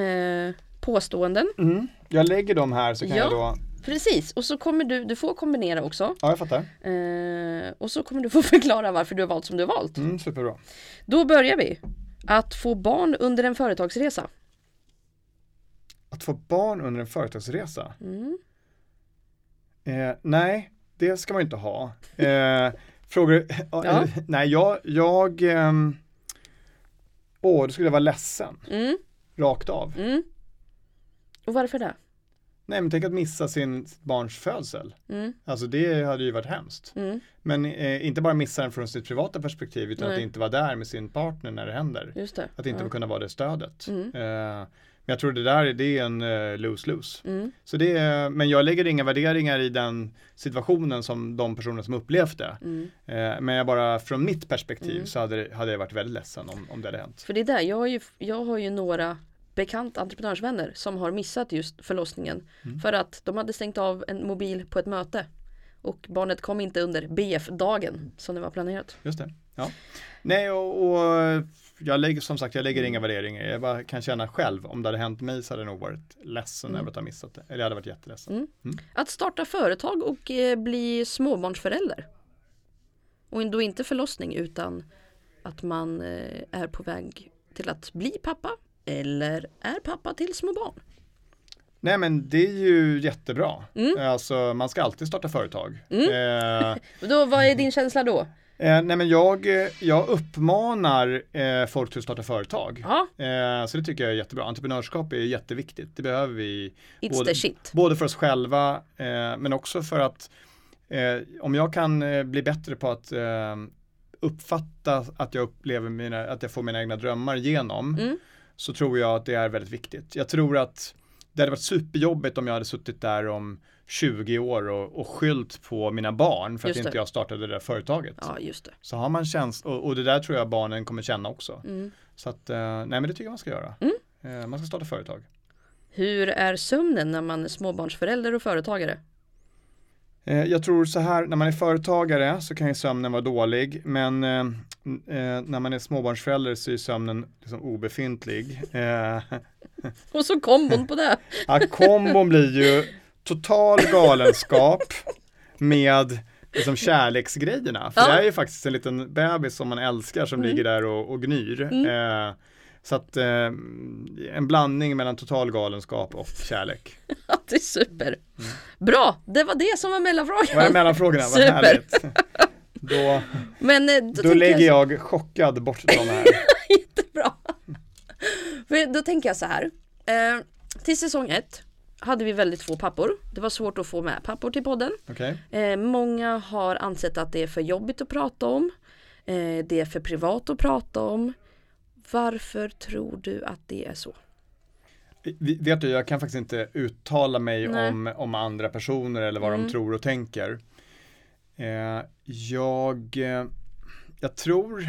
Speaker 2: eh, påståenden.
Speaker 1: Mm. Jag lägger dem här så kan
Speaker 2: Ja.
Speaker 1: jag då,
Speaker 2: Precis, och så kommer du, du får kombinera också.
Speaker 1: ja jag fattar.
Speaker 2: Eh, och så kommer du få förklara varför du har valt som du har valt.
Speaker 1: Mm, superbra.
Speaker 2: Då börjar vi. Att få barn under en företagsresa.
Speaker 1: Att få barn under en företagsresa?
Speaker 2: Mm.
Speaker 1: Eh, nej, det ska man inte ha. Eh, frågor,
Speaker 2: Ja.
Speaker 1: nej jag, jag, ehm, åh, då skulle jag vara ledsen,
Speaker 2: Mm.
Speaker 1: rakt av.
Speaker 2: Mm. Och varför det?
Speaker 1: Nej men tänk att missa sin barns födsel.
Speaker 2: Mm.
Speaker 1: Alltså det hade ju varit hemskt.
Speaker 2: Mm.
Speaker 1: Men eh, inte bara missa den från sitt privata perspektiv utan
Speaker 2: Nej.
Speaker 1: att inte vara där med sin partner när det händer.
Speaker 2: Just det.
Speaker 1: Att inte
Speaker 2: ja.
Speaker 1: kunna vara det stödet.
Speaker 2: Mm.
Speaker 1: Eh, men jag tror det där det är en eh, lose-lose. Så det är, men jag lägger inga värderingar i den situationen som de personer som upplevt det.
Speaker 2: Mm.
Speaker 1: Eh, men jag bara från mitt perspektiv
Speaker 2: Mm.
Speaker 1: så hade, hade jag varit väldigt ledsen om, om det hade hänt.
Speaker 2: För det är där, jag har ju, jag har ju några bekanta entreprenörsvänner som har missat just förlossningen.
Speaker 1: Mm.
Speaker 2: För att de hade stängt av en mobil på ett möte. Och barnet kom inte under BF-dagen som det var planerat.
Speaker 1: Just det. Ja. Nej och, och jag lägger som sagt jag lägger inga värderingar. Jag bara kan känna själv om det hade hänt mig så hade jag nog varit ledsen
Speaker 2: Mm.
Speaker 1: över att ha missat det. Eller jag hade varit jätteledsen.
Speaker 2: Mm. Att starta företag och eh, bli småbarnsförälder. Och då inte förlossning utan att man eh, är på väg till att bli pappa. Eller är pappa till små barn.
Speaker 1: Nej men det är ju jättebra.
Speaker 2: Mm.
Speaker 1: Alltså man ska alltid starta företag. Eh,
Speaker 2: Då, vad är din känsla då?
Speaker 1: eh, nej men jag, jag uppmanar eh, folk till att starta företag.
Speaker 2: Ja,
Speaker 1: Eh, så det tycker jag är jättebra. Entreprenörskap är jätteviktigt. Det behöver vi
Speaker 2: it's
Speaker 1: både,
Speaker 2: the shit.
Speaker 1: både för oss själva eh, men också för att eh, om jag kan eh, bli bättre på att uppfatta att jag upplever mina, att jag får mina egna drömmar genom
Speaker 2: Mm.
Speaker 1: Så tror jag att det är väldigt viktigt. Jag tror att det hade varit superjobbigt om jag hade suttit där om 20 år och, och skyllt på mina barn för att inte jag startade det där företaget.
Speaker 2: Ja, just det.
Speaker 1: Så har man känsla, och, och det där tror jag barnen kommer känna också.
Speaker 2: Mm.
Speaker 1: Så att, eh, nej men det tycker jag man ska göra.
Speaker 2: Mm.
Speaker 1: Eh, man ska starta företag.
Speaker 2: Hur är sömnen när man är småbarnsförälder och företagare?
Speaker 1: Eh, Jag tror så här, när man är företagare så kan ju sömnen vara dålig, men eh, eh, när man är småbarnsförälder så är sömnen liksom obefintlig. Eh,
Speaker 2: Och så kombon på det.
Speaker 1: ja, kombon blir ju total galenskap med liksom kärleksgrejerna. För
Speaker 2: Ja.
Speaker 1: det är ju faktiskt en liten bebis som man älskar som
Speaker 2: Mm.
Speaker 1: ligger där och, och gnyr.
Speaker 2: Mm.
Speaker 1: Eh, så att eh, en blandning mellan total galenskap och kärlek.
Speaker 2: Ja, det är super. Bra, det var det som var mellanfrågan.
Speaker 1: Vad är mellanfrågorna? Vad härligt. Då,
Speaker 2: Men eh, då,
Speaker 1: då lägger
Speaker 2: jag...
Speaker 1: jag chockad bort de här.
Speaker 2: Jättebra. För då tänker jag så här. Eh, till säsong ett hade vi väldigt få pappor. Det var svårt att få med pappor till podden.
Speaker 1: Okej?
Speaker 2: Eh, många har ansett att det är för jobbigt att prata om. Eh, det är för privat att prata om. Varför tror du att det är så?
Speaker 1: Vet du, jag kan faktiskt inte uttala mig
Speaker 2: Nej.
Speaker 1: om, om andra personer eller vad
Speaker 2: Mm.
Speaker 1: de tror och tänker. Eh, jag, eh, jag tror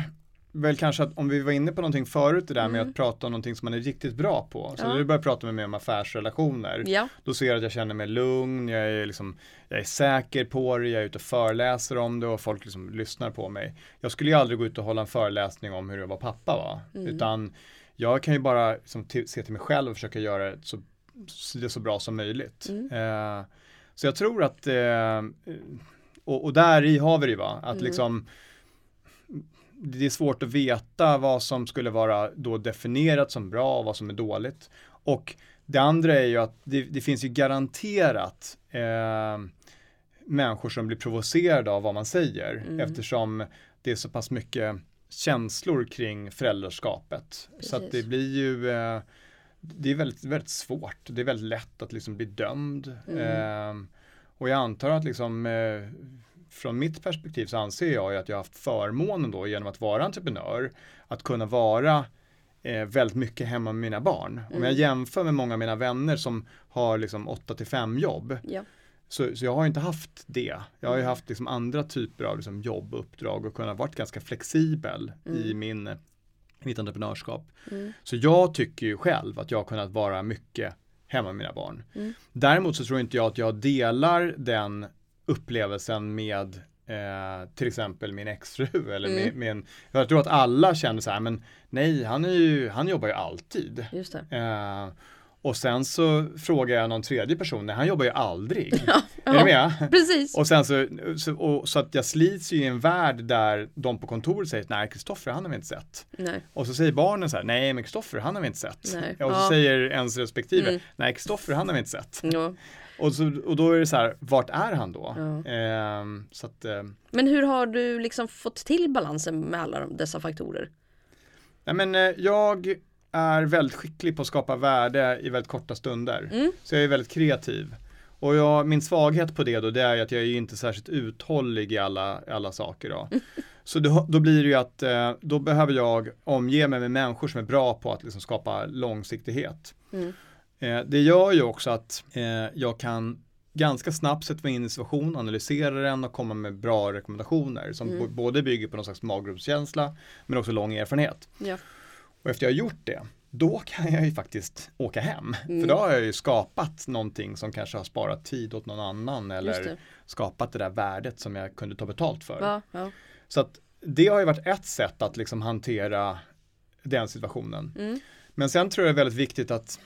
Speaker 1: väl kanske att om vi var inne på någonting förut det där med
Speaker 2: Mm.
Speaker 1: att prata om någonting som man är riktigt bra på. Så
Speaker 2: Ja.
Speaker 1: när du börjar prata med mig om affärsrelationer,
Speaker 2: Ja,
Speaker 1: då ser jag att jag känner mig lugn, jag är, liksom, jag är säker på det, jag är ute och föreläser om det och folk liksom lyssnar på mig. Jag skulle ju aldrig gå ut och hålla en föreläsning om hur jag var pappa va,
Speaker 2: Mm.
Speaker 1: utan jag kan ju bara liksom, se till mig själv och försöka göra det så, så, det så bra som möjligt.
Speaker 2: Mm.
Speaker 1: Eh, Så jag tror att, eh, och, och där i har vi det va, att
Speaker 2: Mm.
Speaker 1: liksom det är svårt att veta vad som skulle vara då definierat som bra och vad som är dåligt. Och det andra är ju att det, det finns ju garanterat eh, människor som blir provocerade av vad man säger
Speaker 2: Mm.
Speaker 1: eftersom det är så pass mycket känslor kring föräldraskapet. Så att det
Speaker 2: Precis.
Speaker 1: blir ju eh, det är väldigt, väldigt svårt. Det är väldigt lätt att liksom bli dömd.
Speaker 2: Mm.
Speaker 1: Eh, och jag antar att liksom eh, från mitt perspektiv så anser jag att jag har haft förmånen då genom att vara entreprenör att kunna vara eh, väldigt mycket hemma med mina barn. Om jag
Speaker 2: Mm.
Speaker 1: jämför med många av mina vänner som har liksom 8 till 5 jobb
Speaker 2: Ja.
Speaker 1: så, så jag har inte haft det. Jag har ju
Speaker 2: Mm.
Speaker 1: haft liksom andra typer av liksom jobb och uppdrag och kunnat varit ganska flexibel i
Speaker 2: Mm.
Speaker 1: min, mitt entreprenörskap.
Speaker 2: Mm.
Speaker 1: Så jag tycker ju själv att jag har kunnat vara mycket hemma med mina barn.
Speaker 2: Mm.
Speaker 1: Däremot så tror inte jag att jag delar den upplevelsen med eh, till exempel min exfru eller
Speaker 2: Mm.
Speaker 1: en, jag tror att alla känner så här, men nej, han, är ju, han jobbar ju alltid.
Speaker 2: Just.
Speaker 1: Eh, och sen så frågar jag någon tredje person, nej han jobbar ju aldrig.
Speaker 2: Ja,
Speaker 1: Är du med?
Speaker 2: Precis.
Speaker 1: Och sen så, så, och, så att jag slits ju i en värld där de på kontoret säger, nej Kristoffer han har vi inte sett.
Speaker 2: Nej.
Speaker 1: Och så säger barnen så här, nej men Kristoffer han har vi inte sett.
Speaker 2: Nej.
Speaker 1: Och så
Speaker 2: Ja.
Speaker 1: säger ens respektive,
Speaker 2: Mm.
Speaker 1: nej Kristoffer han har vi inte sett.
Speaker 2: Ja.
Speaker 1: Och, så, och då är det så här, vart är han då?
Speaker 2: Ja.
Speaker 1: Ehm, så att, eh,
Speaker 2: Men hur har du liksom fått till balansen med alla de- dessa faktorer?
Speaker 1: nej men eh, jag är väldigt skicklig på att skapa värde i väldigt korta stunder.
Speaker 2: Mm.
Speaker 1: Så jag är väldigt kreativ. Och jag, min svaghet på det då, det är att jag är inte särskilt uthållig i alla, alla saker då. Så då, då blir det ju att eh, då behöver jag omge mig med människor som är bra på att liksom skapa långsiktighet.
Speaker 2: Mm.
Speaker 1: Eh, det gör ju också att eh, jag kan ganska snabbt sätta mig in i en situation, analysera den och komma med bra rekommendationer som
Speaker 2: Mm.
Speaker 1: både bygger på någon slags magrumpskänsla men också lång erfarenhet.
Speaker 2: Ja.
Speaker 1: Och efter jag har gjort det, då kan jag ju faktiskt åka hem.
Speaker 2: Mm.
Speaker 1: För då har jag ju skapat någonting som kanske har sparat tid åt någon annan eller
Speaker 2: det.
Speaker 1: skapat det där värdet som jag kunde ta betalt för.
Speaker 2: Ja, ja.
Speaker 1: Så att det har ju varit ett sätt att liksom hantera den situationen.
Speaker 2: Mm.
Speaker 1: Men sen tror jag det är väldigt viktigt att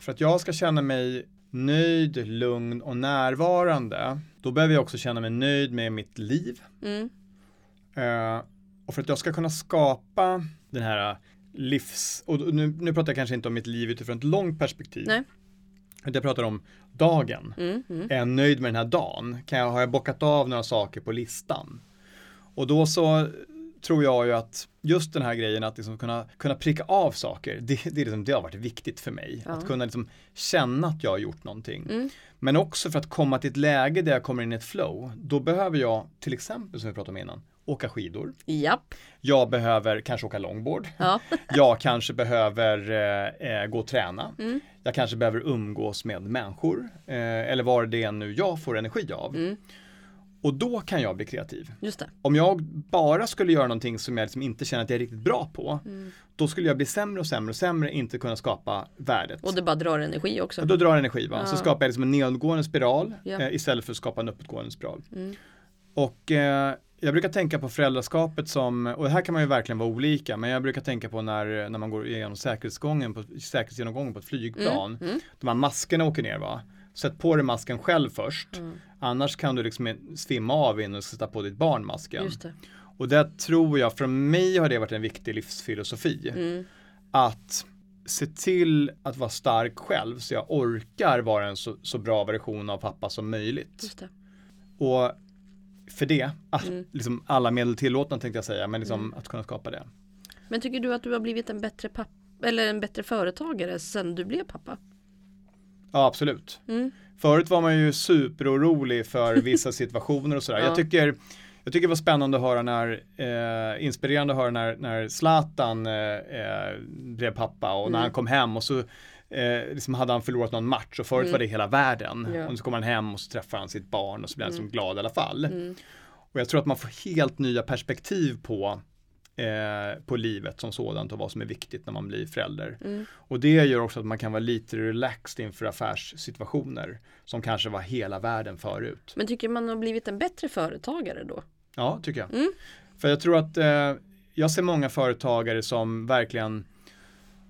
Speaker 1: för att jag ska känna mig nöjd, lugn och närvarande, då behöver jag också känna mig nöjd med mitt liv.
Speaker 2: Mm.
Speaker 1: Eh, och för att jag ska kunna skapa den här livs, och nu, nu pratar jag kanske inte om mitt liv utifrån ett långt perspektiv.
Speaker 2: Nej.
Speaker 1: Jag pratar om dagen.
Speaker 2: Mm. Mm.
Speaker 1: Är jag nöjd med den här dagen? Kan jag, har jag bockat av några saker på listan? Och då så tror jag ju att just den här grejen att liksom kunna, kunna pricka av saker, det, det, liksom, det har varit viktigt för mig.
Speaker 2: Ja.
Speaker 1: Att kunna liksom känna att jag har gjort någonting.
Speaker 2: Mm.
Speaker 1: Men också för att komma till ett läge där jag kommer in i ett flow, då behöver jag till exempel som vi pratade om innan, åka skidor.
Speaker 2: Japp.
Speaker 1: Jag behöver kanske åka longboard.
Speaker 2: Ja.
Speaker 1: Jag kanske behöver eh, eh, gå och träna.
Speaker 2: Mm.
Speaker 1: Jag kanske behöver umgås med människor. Eh, eller vad det är nu jag får energi av.
Speaker 2: Mm.
Speaker 1: Och då kan jag bli kreativ.
Speaker 2: Det.
Speaker 1: Om jag bara skulle göra någonting som jag liksom inte känner att jag är riktigt bra på.
Speaker 2: Mm.
Speaker 1: Då skulle jag bli sämre och sämre och sämre, inte kunna skapa värdet.
Speaker 2: Och det bara drar energi också.
Speaker 1: Och då drar energi va? Så
Speaker 2: Ja.
Speaker 1: skapar jag liksom en nedåtgående spiral
Speaker 2: Ja.
Speaker 1: eh, istället för att skapa en uppåtgående spiral.
Speaker 2: Mm.
Speaker 1: Och eh, jag brukar tänka på föräldraskapet som, och här kan man ju verkligen vara olika, men jag brukar tänka på när, när man går igenom säkerhetsgången på, säkerhetsgenomgången på ett flygplan.
Speaker 2: Mm. Mm.
Speaker 1: De här maskerna åker ner va? Sätt på dig masken själv först.
Speaker 2: Mm.
Speaker 1: Annars kan du liksom svimma av innan du sätta på ditt barn masken. Och det tror jag, för mig har det varit en viktig livsfilosofi.
Speaker 2: Mm.
Speaker 1: Att se till att vara stark själv så jag orkar vara en så, så bra version av pappa som möjligt. Och för det, ah,
Speaker 2: Mm.
Speaker 1: liksom alla medel tillåtna tänkte jag säga, men liksom
Speaker 2: Mm.
Speaker 1: att kunna skapa det.
Speaker 2: Men tycker du att du har blivit en bättre pappa eller en bättre företagare sen du blev pappa?
Speaker 1: Ja, absolut.
Speaker 2: Mm.
Speaker 1: Förut var man ju superorolig för vissa situationer och sådär.
Speaker 2: Ja.
Speaker 1: Jag, tycker, jag tycker det var spännande att höra när, eh, inspirerande att höra när, när Zlatan eh, eh, blev pappa och när
Speaker 2: Mm.
Speaker 1: han kom hem och så eh, liksom hade han förlorat någon match och förut
Speaker 2: Mm.
Speaker 1: var det hela världen.
Speaker 2: Ja.
Speaker 1: Och så kommer han hem och så träffar han sitt barn och så blir han
Speaker 2: Mm.
Speaker 1: som glad i alla fall.
Speaker 2: Mm.
Speaker 1: Och jag tror att man får helt nya perspektiv på eh, på livet som sådant och vad som är viktigt när man blir förälder.
Speaker 2: Mm.
Speaker 1: Och det gör också att man kan vara lite relaxed inför affärssituationer som kanske var hela världen förut.
Speaker 2: Men tycker man har blivit en bättre företagare då?
Speaker 1: Ja, tycker jag.
Speaker 2: Mm.
Speaker 1: För jag tror att eh, jag ser många företagare som verkligen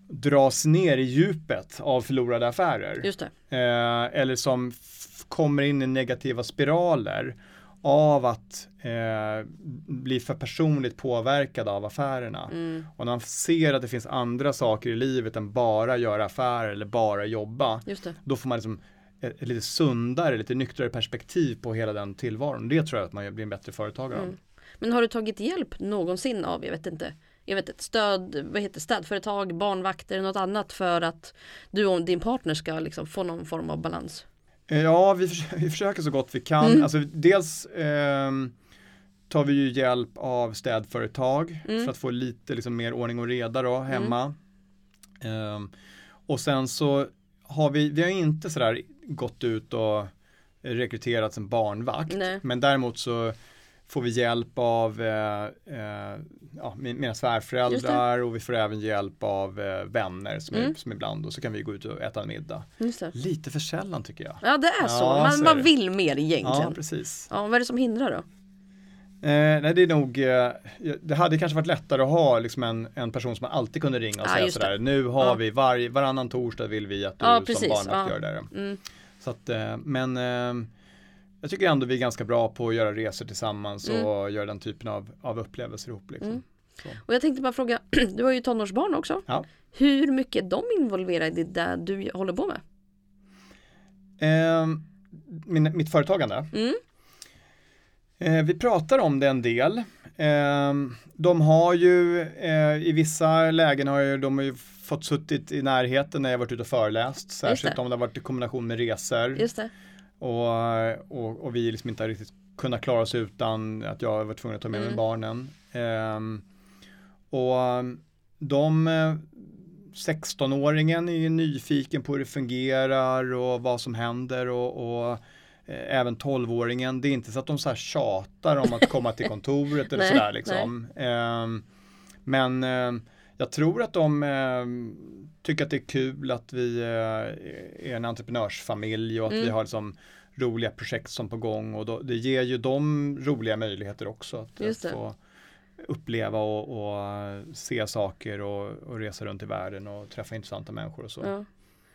Speaker 1: dras ner i djupet av förlorade affärer. Eh, eller som kommer in i negativa spiraler av att eh, bli för personligt påverkad av affärerna.
Speaker 2: Mm.
Speaker 1: Och när man ser att det finns andra saker i livet än bara göra affärer eller bara jobba, då får man liksom ett, ett lite sundare, lite nyktrare perspektiv på hela den tillvaron. Det tror jag att man blir en bättre företagare av.
Speaker 2: Mm. Men har du tagit hjälp någonsin av, jag vet inte, jag vet ett stöd, vad heter städföretag, barnvakter, något annat för att du och din partner ska liksom få någon form av balans?
Speaker 1: Eh, Ja, vi, vi försöker så gott vi kan.
Speaker 2: Mm.
Speaker 1: Alltså, dels ehm, tar vi ju hjälp av städföretag
Speaker 2: Mm.
Speaker 1: för att få lite liksom, mer ordning och reda då, hemma. Ehm, och sen så har vi, vi har inte sådär gått ut och rekryterat en barnvakt.
Speaker 2: Nej.
Speaker 1: Men däremot så får vi hjälp av eh, eh, ja, min- mina svärföräldrar och vi får även hjälp av eh, vänner som, är,
Speaker 2: Mm.
Speaker 1: som ibland och så kan vi gå ut och äta en middag. Lite för sällan tycker jag.
Speaker 2: Ja det är så,
Speaker 1: Ja,
Speaker 2: man,
Speaker 1: så är
Speaker 2: man vill mer egentligen.
Speaker 1: Ja, precis.
Speaker 2: Ja, vad är det som hindrar då?
Speaker 1: Eh, nej, det är nog, eh, det hade kanske varit lättare att ha liksom en, en person som man alltid kunde ringa och
Speaker 2: Ja,
Speaker 1: säga sådär, nu har
Speaker 2: Ja.
Speaker 1: vi, var, varannan torsdag vill vi att du
Speaker 2: Ja,
Speaker 1: som barnvakt
Speaker 2: Ja.
Speaker 1: gör det.
Speaker 2: Mm.
Speaker 1: Så att, eh, men eh, jag tycker ändå vi är ganska bra på att göra resor tillsammans
Speaker 2: Mm.
Speaker 1: och göra den typen av, av upplevelser ihop. Liksom.
Speaker 2: Mm. Och jag tänkte bara fråga, du har ju tonårsbarn också.
Speaker 1: Ja.
Speaker 2: Hur mycket är de involverade i det du håller på med?
Speaker 1: Eh, min, mitt företagande.
Speaker 2: Mm.
Speaker 1: Eh, vi pratar om det en del. Eh, de har ju eh, i vissa lägen har ju, de har ju fått suttit i närheten när jag varit ute och föreläst. Särskilt om det har varit i kombination med resor.
Speaker 2: Just det.
Speaker 1: Och, och, och vi liksom inte riktigt kunnat klara oss utan att jag var tvungen att ta med mig
Speaker 2: Mm.
Speaker 1: barnen. Ehm, och de eh, 16-åringen är ju nyfiken på hur det fungerar och vad som händer och, och eh, även 12-åringen, det är inte så att de så här tjatar om att komma till kontoret eller sådär liksom. Ehm, men eh, jag tror att de eh, tycker att det är kul att vi eh, är en entreprenörsfamilj och att
Speaker 2: Mm.
Speaker 1: vi har liksom roliga projekt som på gång och då, det ger ju dem roliga möjligheter också att, få uppleva och, och eh, se saker och, och resa runt i världen och träffa intressanta människor och så.
Speaker 2: Ja.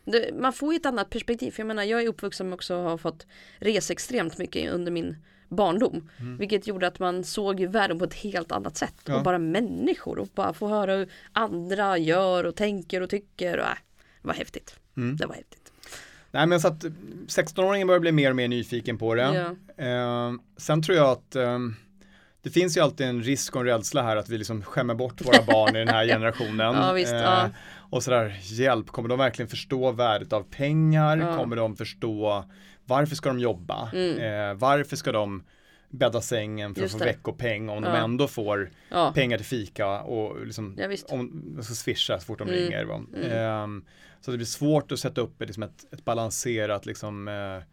Speaker 2: Det, man får ju ett annat perspektiv. För jag menar, jag är uppvuxen med också har fått resa extremt mycket under min barndom.
Speaker 1: Mm.
Speaker 2: Vilket gjorde att man såg ju världen på ett helt annat sätt.
Speaker 1: Ja.
Speaker 2: Och bara människor och bara få höra hur andra gör och tänker och tycker. Och, äh, det var häftigt.
Speaker 1: Mm.
Speaker 2: Det var häftigt.
Speaker 1: Nej men så att 16-åringen börjar bli mer och mer nyfiken på det.
Speaker 2: Ja.
Speaker 1: Eh, sen tror jag att eh, det finns ju alltid en risk och en rädsla här att vi liksom skämmer bort våra barn i den här generationen.
Speaker 2: Ja, visst, ja.
Speaker 1: Och sådär, hjälp, kommer de verkligen förstå värdet av pengar? Kommer de förstå varför ska de jobba?
Speaker 2: Mm.
Speaker 1: Eh, varför ska de bädda sängen för att få veckopeng om de
Speaker 2: Ja.
Speaker 1: ändå får
Speaker 2: Ja.
Speaker 1: pengar till fika och liksom
Speaker 2: Ja,
Speaker 1: om de ska swisha så fort de
Speaker 2: Mm.
Speaker 1: ringer.
Speaker 2: Mm.
Speaker 1: Ehm, så det blir svårt att sätta upp ett, liksom ett, ett balanserat liksom, eh,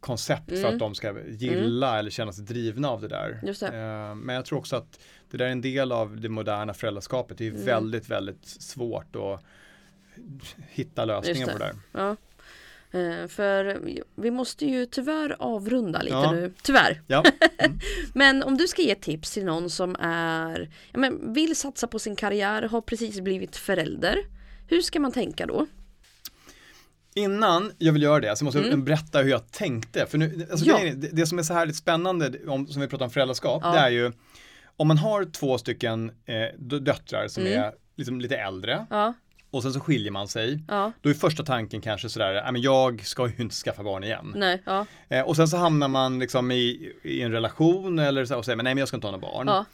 Speaker 1: koncept för
Speaker 2: Mm.
Speaker 1: att de ska gilla eller känna sig drivna av det där.
Speaker 2: Det.
Speaker 1: Ehm, men jag tror också att det där är en del av det moderna föräldraskapet. Det är
Speaker 2: Mm.
Speaker 1: väldigt, väldigt svårt att hitta lösningen
Speaker 2: Just
Speaker 1: på det där.
Speaker 2: Ja. Eh, För vi måste ju tyvärr avrunda lite
Speaker 1: Ja.
Speaker 2: nu. Tyvärr.
Speaker 1: Ja.
Speaker 2: Men om du ska ge tips till någon som är, ja, men vill satsa på sin karriär, har precis blivit förälder. Hur ska man tänka då?
Speaker 1: Innan jag vill göra det så måste jag
Speaker 2: Mm.
Speaker 1: berätta hur jag tänkte. För nu, alltså
Speaker 2: Ja.
Speaker 1: det, det som är så här lite spännande, om, som vi pratar om föräldraskap, det är ju om man har två stycken eh, dö- döttrar som
Speaker 2: Mm.
Speaker 1: är liksom lite äldre
Speaker 2: Ja,
Speaker 1: och sen så skiljer man sig.
Speaker 2: ja,
Speaker 1: Då är första tanken kanske sådär, "Nej, men jag ska ju inte skaffa barn igen.
Speaker 2: nej, ja,
Speaker 1: Eh, och sen så hamnar man liksom i, i en relation eller så och säger, men nej men jag ska inte ha några barn.
Speaker 2: ja,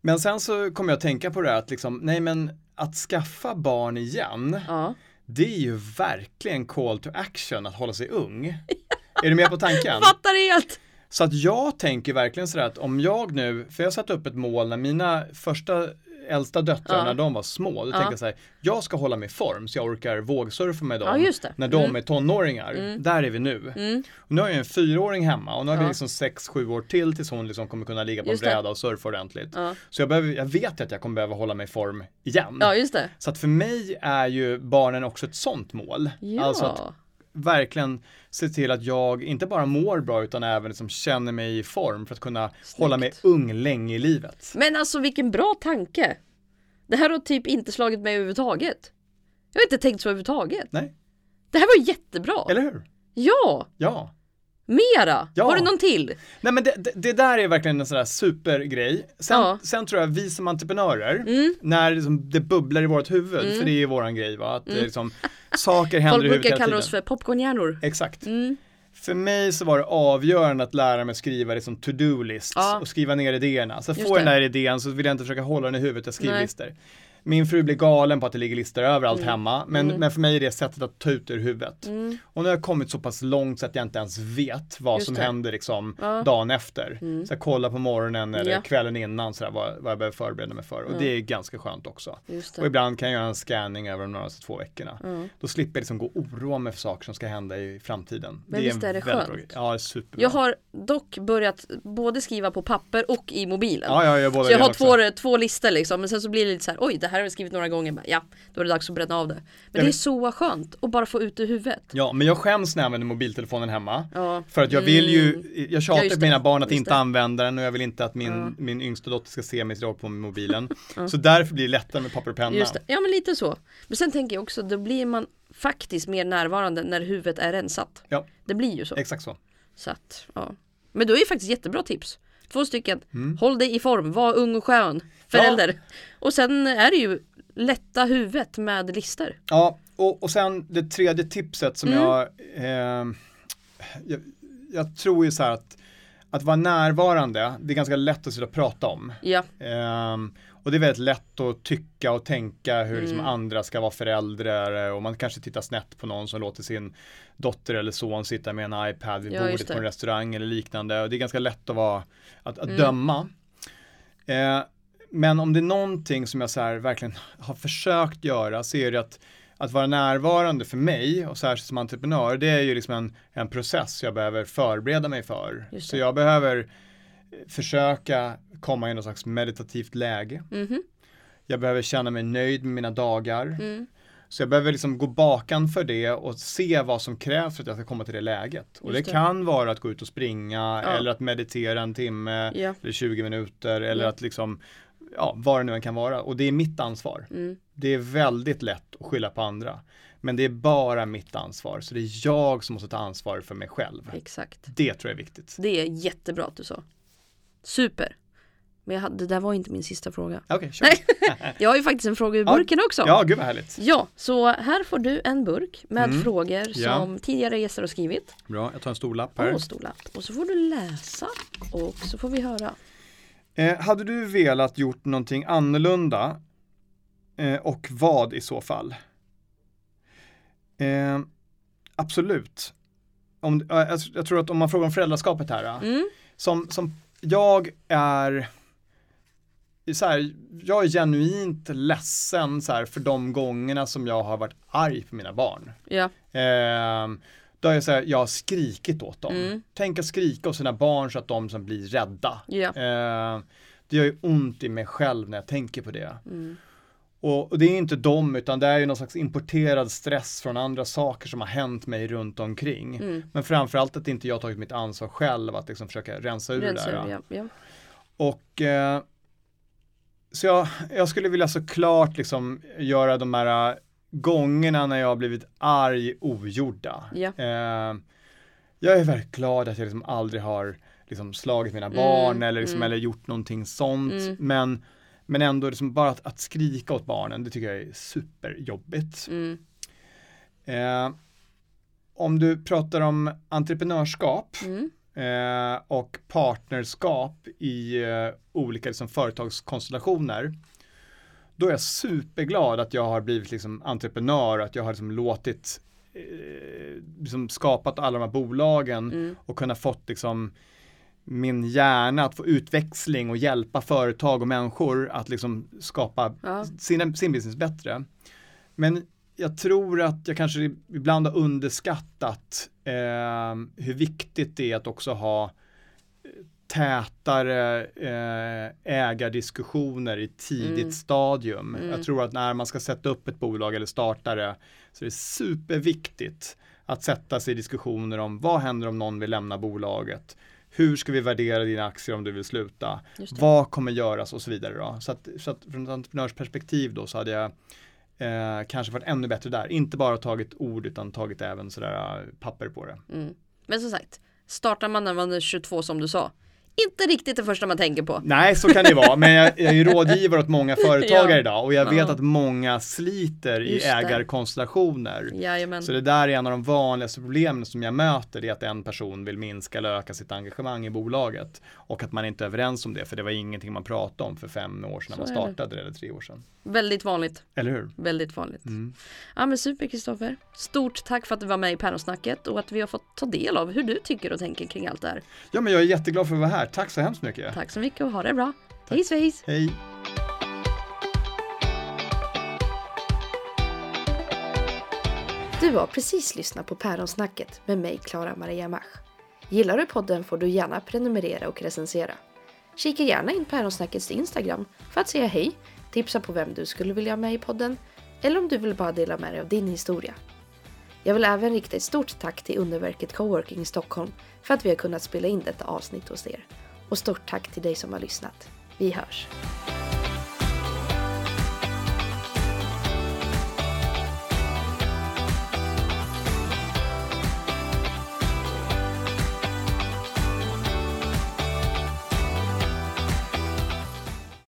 Speaker 1: Men sen så kommer jag att tänka på det här att liksom, nej men att skaffa barn igen,
Speaker 2: ja.
Speaker 1: det är ju verkligen call to action att hålla sig ung. Är du med på tanken?
Speaker 2: Fattar helt!
Speaker 1: Så att jag tänker verkligen sådär att om jag nu, för jag satte upp ett mål när mina första äldsta döttrar,
Speaker 2: Ja.
Speaker 1: när de var små, då
Speaker 2: Ja.
Speaker 1: tänkte jag så här, jag ska hålla mig i form så jag orkar vågsurfa med dem
Speaker 2: Ja,
Speaker 1: när de
Speaker 2: Mm.
Speaker 1: är tonåringar.
Speaker 2: Mm.
Speaker 1: Där är vi nu.
Speaker 2: Mm.
Speaker 1: Nu har jag en fyraåring hemma och nu har vi liksom sex, sju år till tills hon liksom kommer kunna ligga på
Speaker 2: Just
Speaker 1: en bräda och surfa ordentligt. Så jag, behöver, jag vet att jag kommer behöva hålla mig i form igen. Så att för mig är ju barnen också ett sånt mål. Alltså att verkligen se till att jag inte bara mår bra utan även liksom känner mig i form för att kunna hålla mig ung länge i livet.
Speaker 2: Men alltså vilken bra tanke! Det här har typ inte slagit mig överhuvudtaget. Jag har inte tänkt så överhuvudtaget.
Speaker 1: Nej.
Speaker 2: Det här var jättebra.
Speaker 1: Eller hur?
Speaker 2: Ja,
Speaker 1: Ja.
Speaker 2: Mera.
Speaker 1: Ja.
Speaker 2: Har du någon till?
Speaker 1: Nej men det, det, det där är verkligen en sån där supergrej. Sen,
Speaker 2: Ja.
Speaker 1: sen tror jag vi som entreprenörer,
Speaker 2: Mm.
Speaker 1: när liksom det bubblar i vårt huvud, för det är ju våran grej va, att är liksom, saker händer
Speaker 2: Folk
Speaker 1: i huvudet
Speaker 2: brukar
Speaker 1: hela
Speaker 2: kalla
Speaker 1: tiden.
Speaker 2: oss för popcornhjärnor.
Speaker 1: Exakt.
Speaker 2: Mm.
Speaker 1: För mig så var det avgörande att lära mig skriva liksom to-do-lists
Speaker 2: Ja.
Speaker 1: och skriva ner idéerna. Så får jag den där idén så vill jag inte försöka hålla den i huvudet, jag skriver
Speaker 2: Nej.
Speaker 1: Min fru blir galen på att det ligger listor överallt
Speaker 2: Mm.
Speaker 1: hemma, men, men för mig är det sättet att ta ut det ur huvudet.
Speaker 2: Mm.
Speaker 1: Och nu har jag kommit så pass långt så att jag inte ens vet vad
Speaker 2: Just
Speaker 1: som
Speaker 2: det.
Speaker 1: händer liksom
Speaker 2: Ja.
Speaker 1: dagen efter.
Speaker 2: Mm.
Speaker 1: Så jag kollar på morgonen eller
Speaker 2: Ja.
Speaker 1: kvällen innan sådär, vad, vad jag behöver förbereda mig för. Och
Speaker 2: Ja.
Speaker 1: det är ganska skönt också. Och
Speaker 2: det.
Speaker 1: ibland kan jag göra en scanning över de närmaste två veckorna. Då slipper jag liksom gå och oroa mig för saker som ska hända i framtiden.
Speaker 2: Men visst är det
Speaker 1: väldigt bra
Speaker 2: skönt?
Speaker 1: grej. Ja, det är superbra.
Speaker 2: Jag har dock börjat både skriva på papper och i mobilen.
Speaker 1: Ja, ja, jag
Speaker 2: Så jag har
Speaker 1: också.
Speaker 2: två, två listor liksom, men sen så blir det lite så här, oj det här har jag skrivit några gånger, Bara, ja då är det dags att bränna av det. Men det är
Speaker 1: men-
Speaker 2: så skönt att bara få ut det ur huvudet.
Speaker 1: Ja, men jag skäms när jag använder mobiltelefonen hemma.
Speaker 2: Ja.
Speaker 1: För att jag vill ju, jag
Speaker 2: Ja,
Speaker 1: tjatar
Speaker 2: just
Speaker 1: på
Speaker 2: det.
Speaker 1: mina barn att inte
Speaker 2: det.
Speaker 1: använda den och jag vill inte att min,
Speaker 2: Ja.
Speaker 1: min yngsta dotter ska se mig sitta på mobilen. Så därför blir det lättare med papper och penna.
Speaker 2: Just det. Ja men lite så. Men sen tänker jag också, då blir man faktiskt mer närvarande när huvudet är rensat.
Speaker 1: Ja,
Speaker 2: Det blir ju så.
Speaker 1: exakt så.
Speaker 2: så att, ja. Men då är ju faktiskt jättebra tips. Två stycken.
Speaker 1: Mm.
Speaker 2: Håll dig i form, var ung och skön. Förälder. Och sen är det ju lätta huvudet med lister.
Speaker 1: Ja, och, och sen det tredje tipset som
Speaker 2: Mm.
Speaker 1: jag, eh, jag, jag tror ju så här att, att vara närvarande, det är ganska lätt att sitta och prata om.
Speaker 2: Ja,
Speaker 1: Ehm, och det är väldigt lätt att tycka och tänka hur liksom
Speaker 2: Mm.
Speaker 1: andra ska vara föräldrar och man kanske tittar snett på någon som låter sin dotter eller son sitta med en iPad vid
Speaker 2: Ja,
Speaker 1: bordet på en restaurang eller liknande. Och det är ganska lätt att, vara, att, att
Speaker 2: Mm.
Speaker 1: döma. Eh, men om det är någonting som jag så här verkligen har försökt göra så är det att, att vara närvarande för mig och särskilt som entreprenör det är ju liksom en, en process jag behöver förbereda mig för. Så jag behöver eh, försöka komma i något slags meditativt läge.
Speaker 2: mhm,
Speaker 1: Jag behöver känna mig nöjd med mina dagar.
Speaker 2: mm,
Speaker 1: Så jag behöver liksom gå bakan för det och se vad som krävs för att jag ska komma till det läget. Och det,
Speaker 2: det.
Speaker 1: kan vara att gå ut och springa
Speaker 2: Ja.
Speaker 1: eller att meditera en timme
Speaker 2: ja,
Speaker 1: eller 20 minuter eller
Speaker 2: Ja.
Speaker 1: att liksom, ja, vad det nu än kan vara. Och det är mitt ansvar.
Speaker 2: mm,
Speaker 1: Det är väldigt lätt att skylla på andra. Men det är bara mitt ansvar. Så det är jag som måste ta ansvar för mig själv.
Speaker 2: exakt.
Speaker 1: Det tror jag är viktigt.
Speaker 2: Det är jättebra att du sa. Super. Men jag hade, det där var inte min sista fråga.
Speaker 1: Okej, kör.
Speaker 2: Nej. Jag har ju faktiskt en fråga ur
Speaker 1: Ja.
Speaker 2: burken också.
Speaker 1: Ja, gud vad härligt.
Speaker 2: Ja, så här får du en burk med
Speaker 1: Mm.
Speaker 2: frågor
Speaker 1: Ja.
Speaker 2: som tidigare gäster har skrivit.
Speaker 1: Bra, jag tar en stor lapp här.
Speaker 2: Och stor lapp. Och så får du läsa och så får vi höra.
Speaker 1: Eh, hade du velat gjort någonting annorlunda eh, och vad i så fall? Eh, absolut. Om, eh, jag, jag tror att om man frågar om föräldraskapet här,
Speaker 2: Mm.
Speaker 1: som, som jag är så här, jag är genuint ledsen så här, för de gångerna som jag har varit arg på mina barn.
Speaker 2: Ja,
Speaker 1: Eh, då är jag så här, jag har skrikit åt dem.
Speaker 2: Mm.
Speaker 1: Tänk att skrika åt sina barn så att de som blir rädda.
Speaker 2: ja.
Speaker 1: Eh, det gör ju ont i mig själv när jag tänker på det.
Speaker 2: Mm.
Speaker 1: Och, och det är inte dem, utan det är ju någon slags importerad stress från andra saker som har hänt mig runt omkring.
Speaker 2: Mm.
Speaker 1: Men framförallt att inte jag har tagit mitt ansvar själv att liksom försöka rensa ur
Speaker 2: Rensa
Speaker 1: det där.
Speaker 2: ur, ja, ja.
Speaker 1: Och eh, så jag, jag skulle vilja såklart liksom göra de här gångerna när jag har blivit arg ogjorda.
Speaker 2: Ja.
Speaker 1: Eh, jag är väldigt glad att jag liksom aldrig har liksom slagit mina barn eller, liksom,
Speaker 2: mm.
Speaker 1: eller gjort någonting sånt.
Speaker 2: Mm.
Speaker 1: Men, men ändå liksom bara att, att skrika åt barnen, det tycker jag är superjobbigt.
Speaker 2: Mm.
Speaker 1: Eh, om du pratar om entreprenörskap
Speaker 2: Mm.
Speaker 1: eh, och partnerskap i eh, olika liksom, företagskonstellationer. Då är jag superglad att jag har blivit liksom, entreprenör att jag har liksom, låtit eh, liksom, skapat alla de här bolagen
Speaker 2: Mm.
Speaker 1: och kunnat fått liksom, min hjärna att få utväxling och hjälpa företag och människor att liksom skapa
Speaker 2: Ja.
Speaker 1: sin, sin business bättre. Men jag tror att jag kanske ibland har underskattat eh, hur viktigt det är att också ha tätare eh, ägardiskussioner i tidigt
Speaker 2: Mm.
Speaker 1: stadium.
Speaker 2: Mm.
Speaker 1: Jag tror att när man ska sätta upp ett bolag eller starta det så är det superviktigt att sätta sig i diskussioner om vad händer om någon vill lämna bolaget? Hur ska vi värdera dina aktier om du vill sluta? Vad kommer göras och så vidare. Då. Så, att, så att från ett entreprenörsperspektiv då så hade jag eh, kanske varit ännu bättre där. Inte bara tagit ord utan tagit även sådär eh, papper på det.
Speaker 3: Mm. Men som sagt, startar man när man är 22 som du sa, inte riktigt det första man tänker på.
Speaker 1: Nej, så kan det vara. Men jag, jag är ju rådgivare åt många företagare
Speaker 3: Ja.
Speaker 1: idag och jag vet
Speaker 3: Ja.
Speaker 1: att många sliter i
Speaker 3: Just
Speaker 1: ägarkonstellationer.
Speaker 3: Jajamän.
Speaker 1: Så det där är en av de vanligaste problemen som jag möter, det är att en person vill minska eller öka sitt engagemang i bolaget och att man inte är överens om det, för det var ingenting man pratade om för fem år sedan när man
Speaker 3: är det.
Speaker 1: startade eller tre år sedan.
Speaker 3: Väldigt vanligt.
Speaker 1: Eller hur?
Speaker 3: Väldigt vanligt.
Speaker 1: Mm.
Speaker 3: Ja men super Kristoffer. Stort tack för att du var med i Päronsnacket och att vi har fått ta del av hur du tycker och tänker kring allt det här.
Speaker 1: Ja, men jag är jätteglad för att vara här. Tack så hemskt mycket.
Speaker 3: Tack så mycket och ha det bra. Hej svejs!
Speaker 1: Hej.
Speaker 2: Du har precis lyssnat på Päronsnacket med mig, Klara Maria Mach. Gillar du podden får du gärna prenumerera och recensera. Kika gärna in Päronsnackets Instagram för att säga hej, tipsa på vem du skulle vilja ha med i podden eller om du vill bara dela med dig av din historia. Jag vill även rikta ett stort tack till Underverket Coworking i Stockholm för att vi har kunnat spela in detta avsnitt hos er. Och stort tack till dig som har lyssnat. Vi hörs!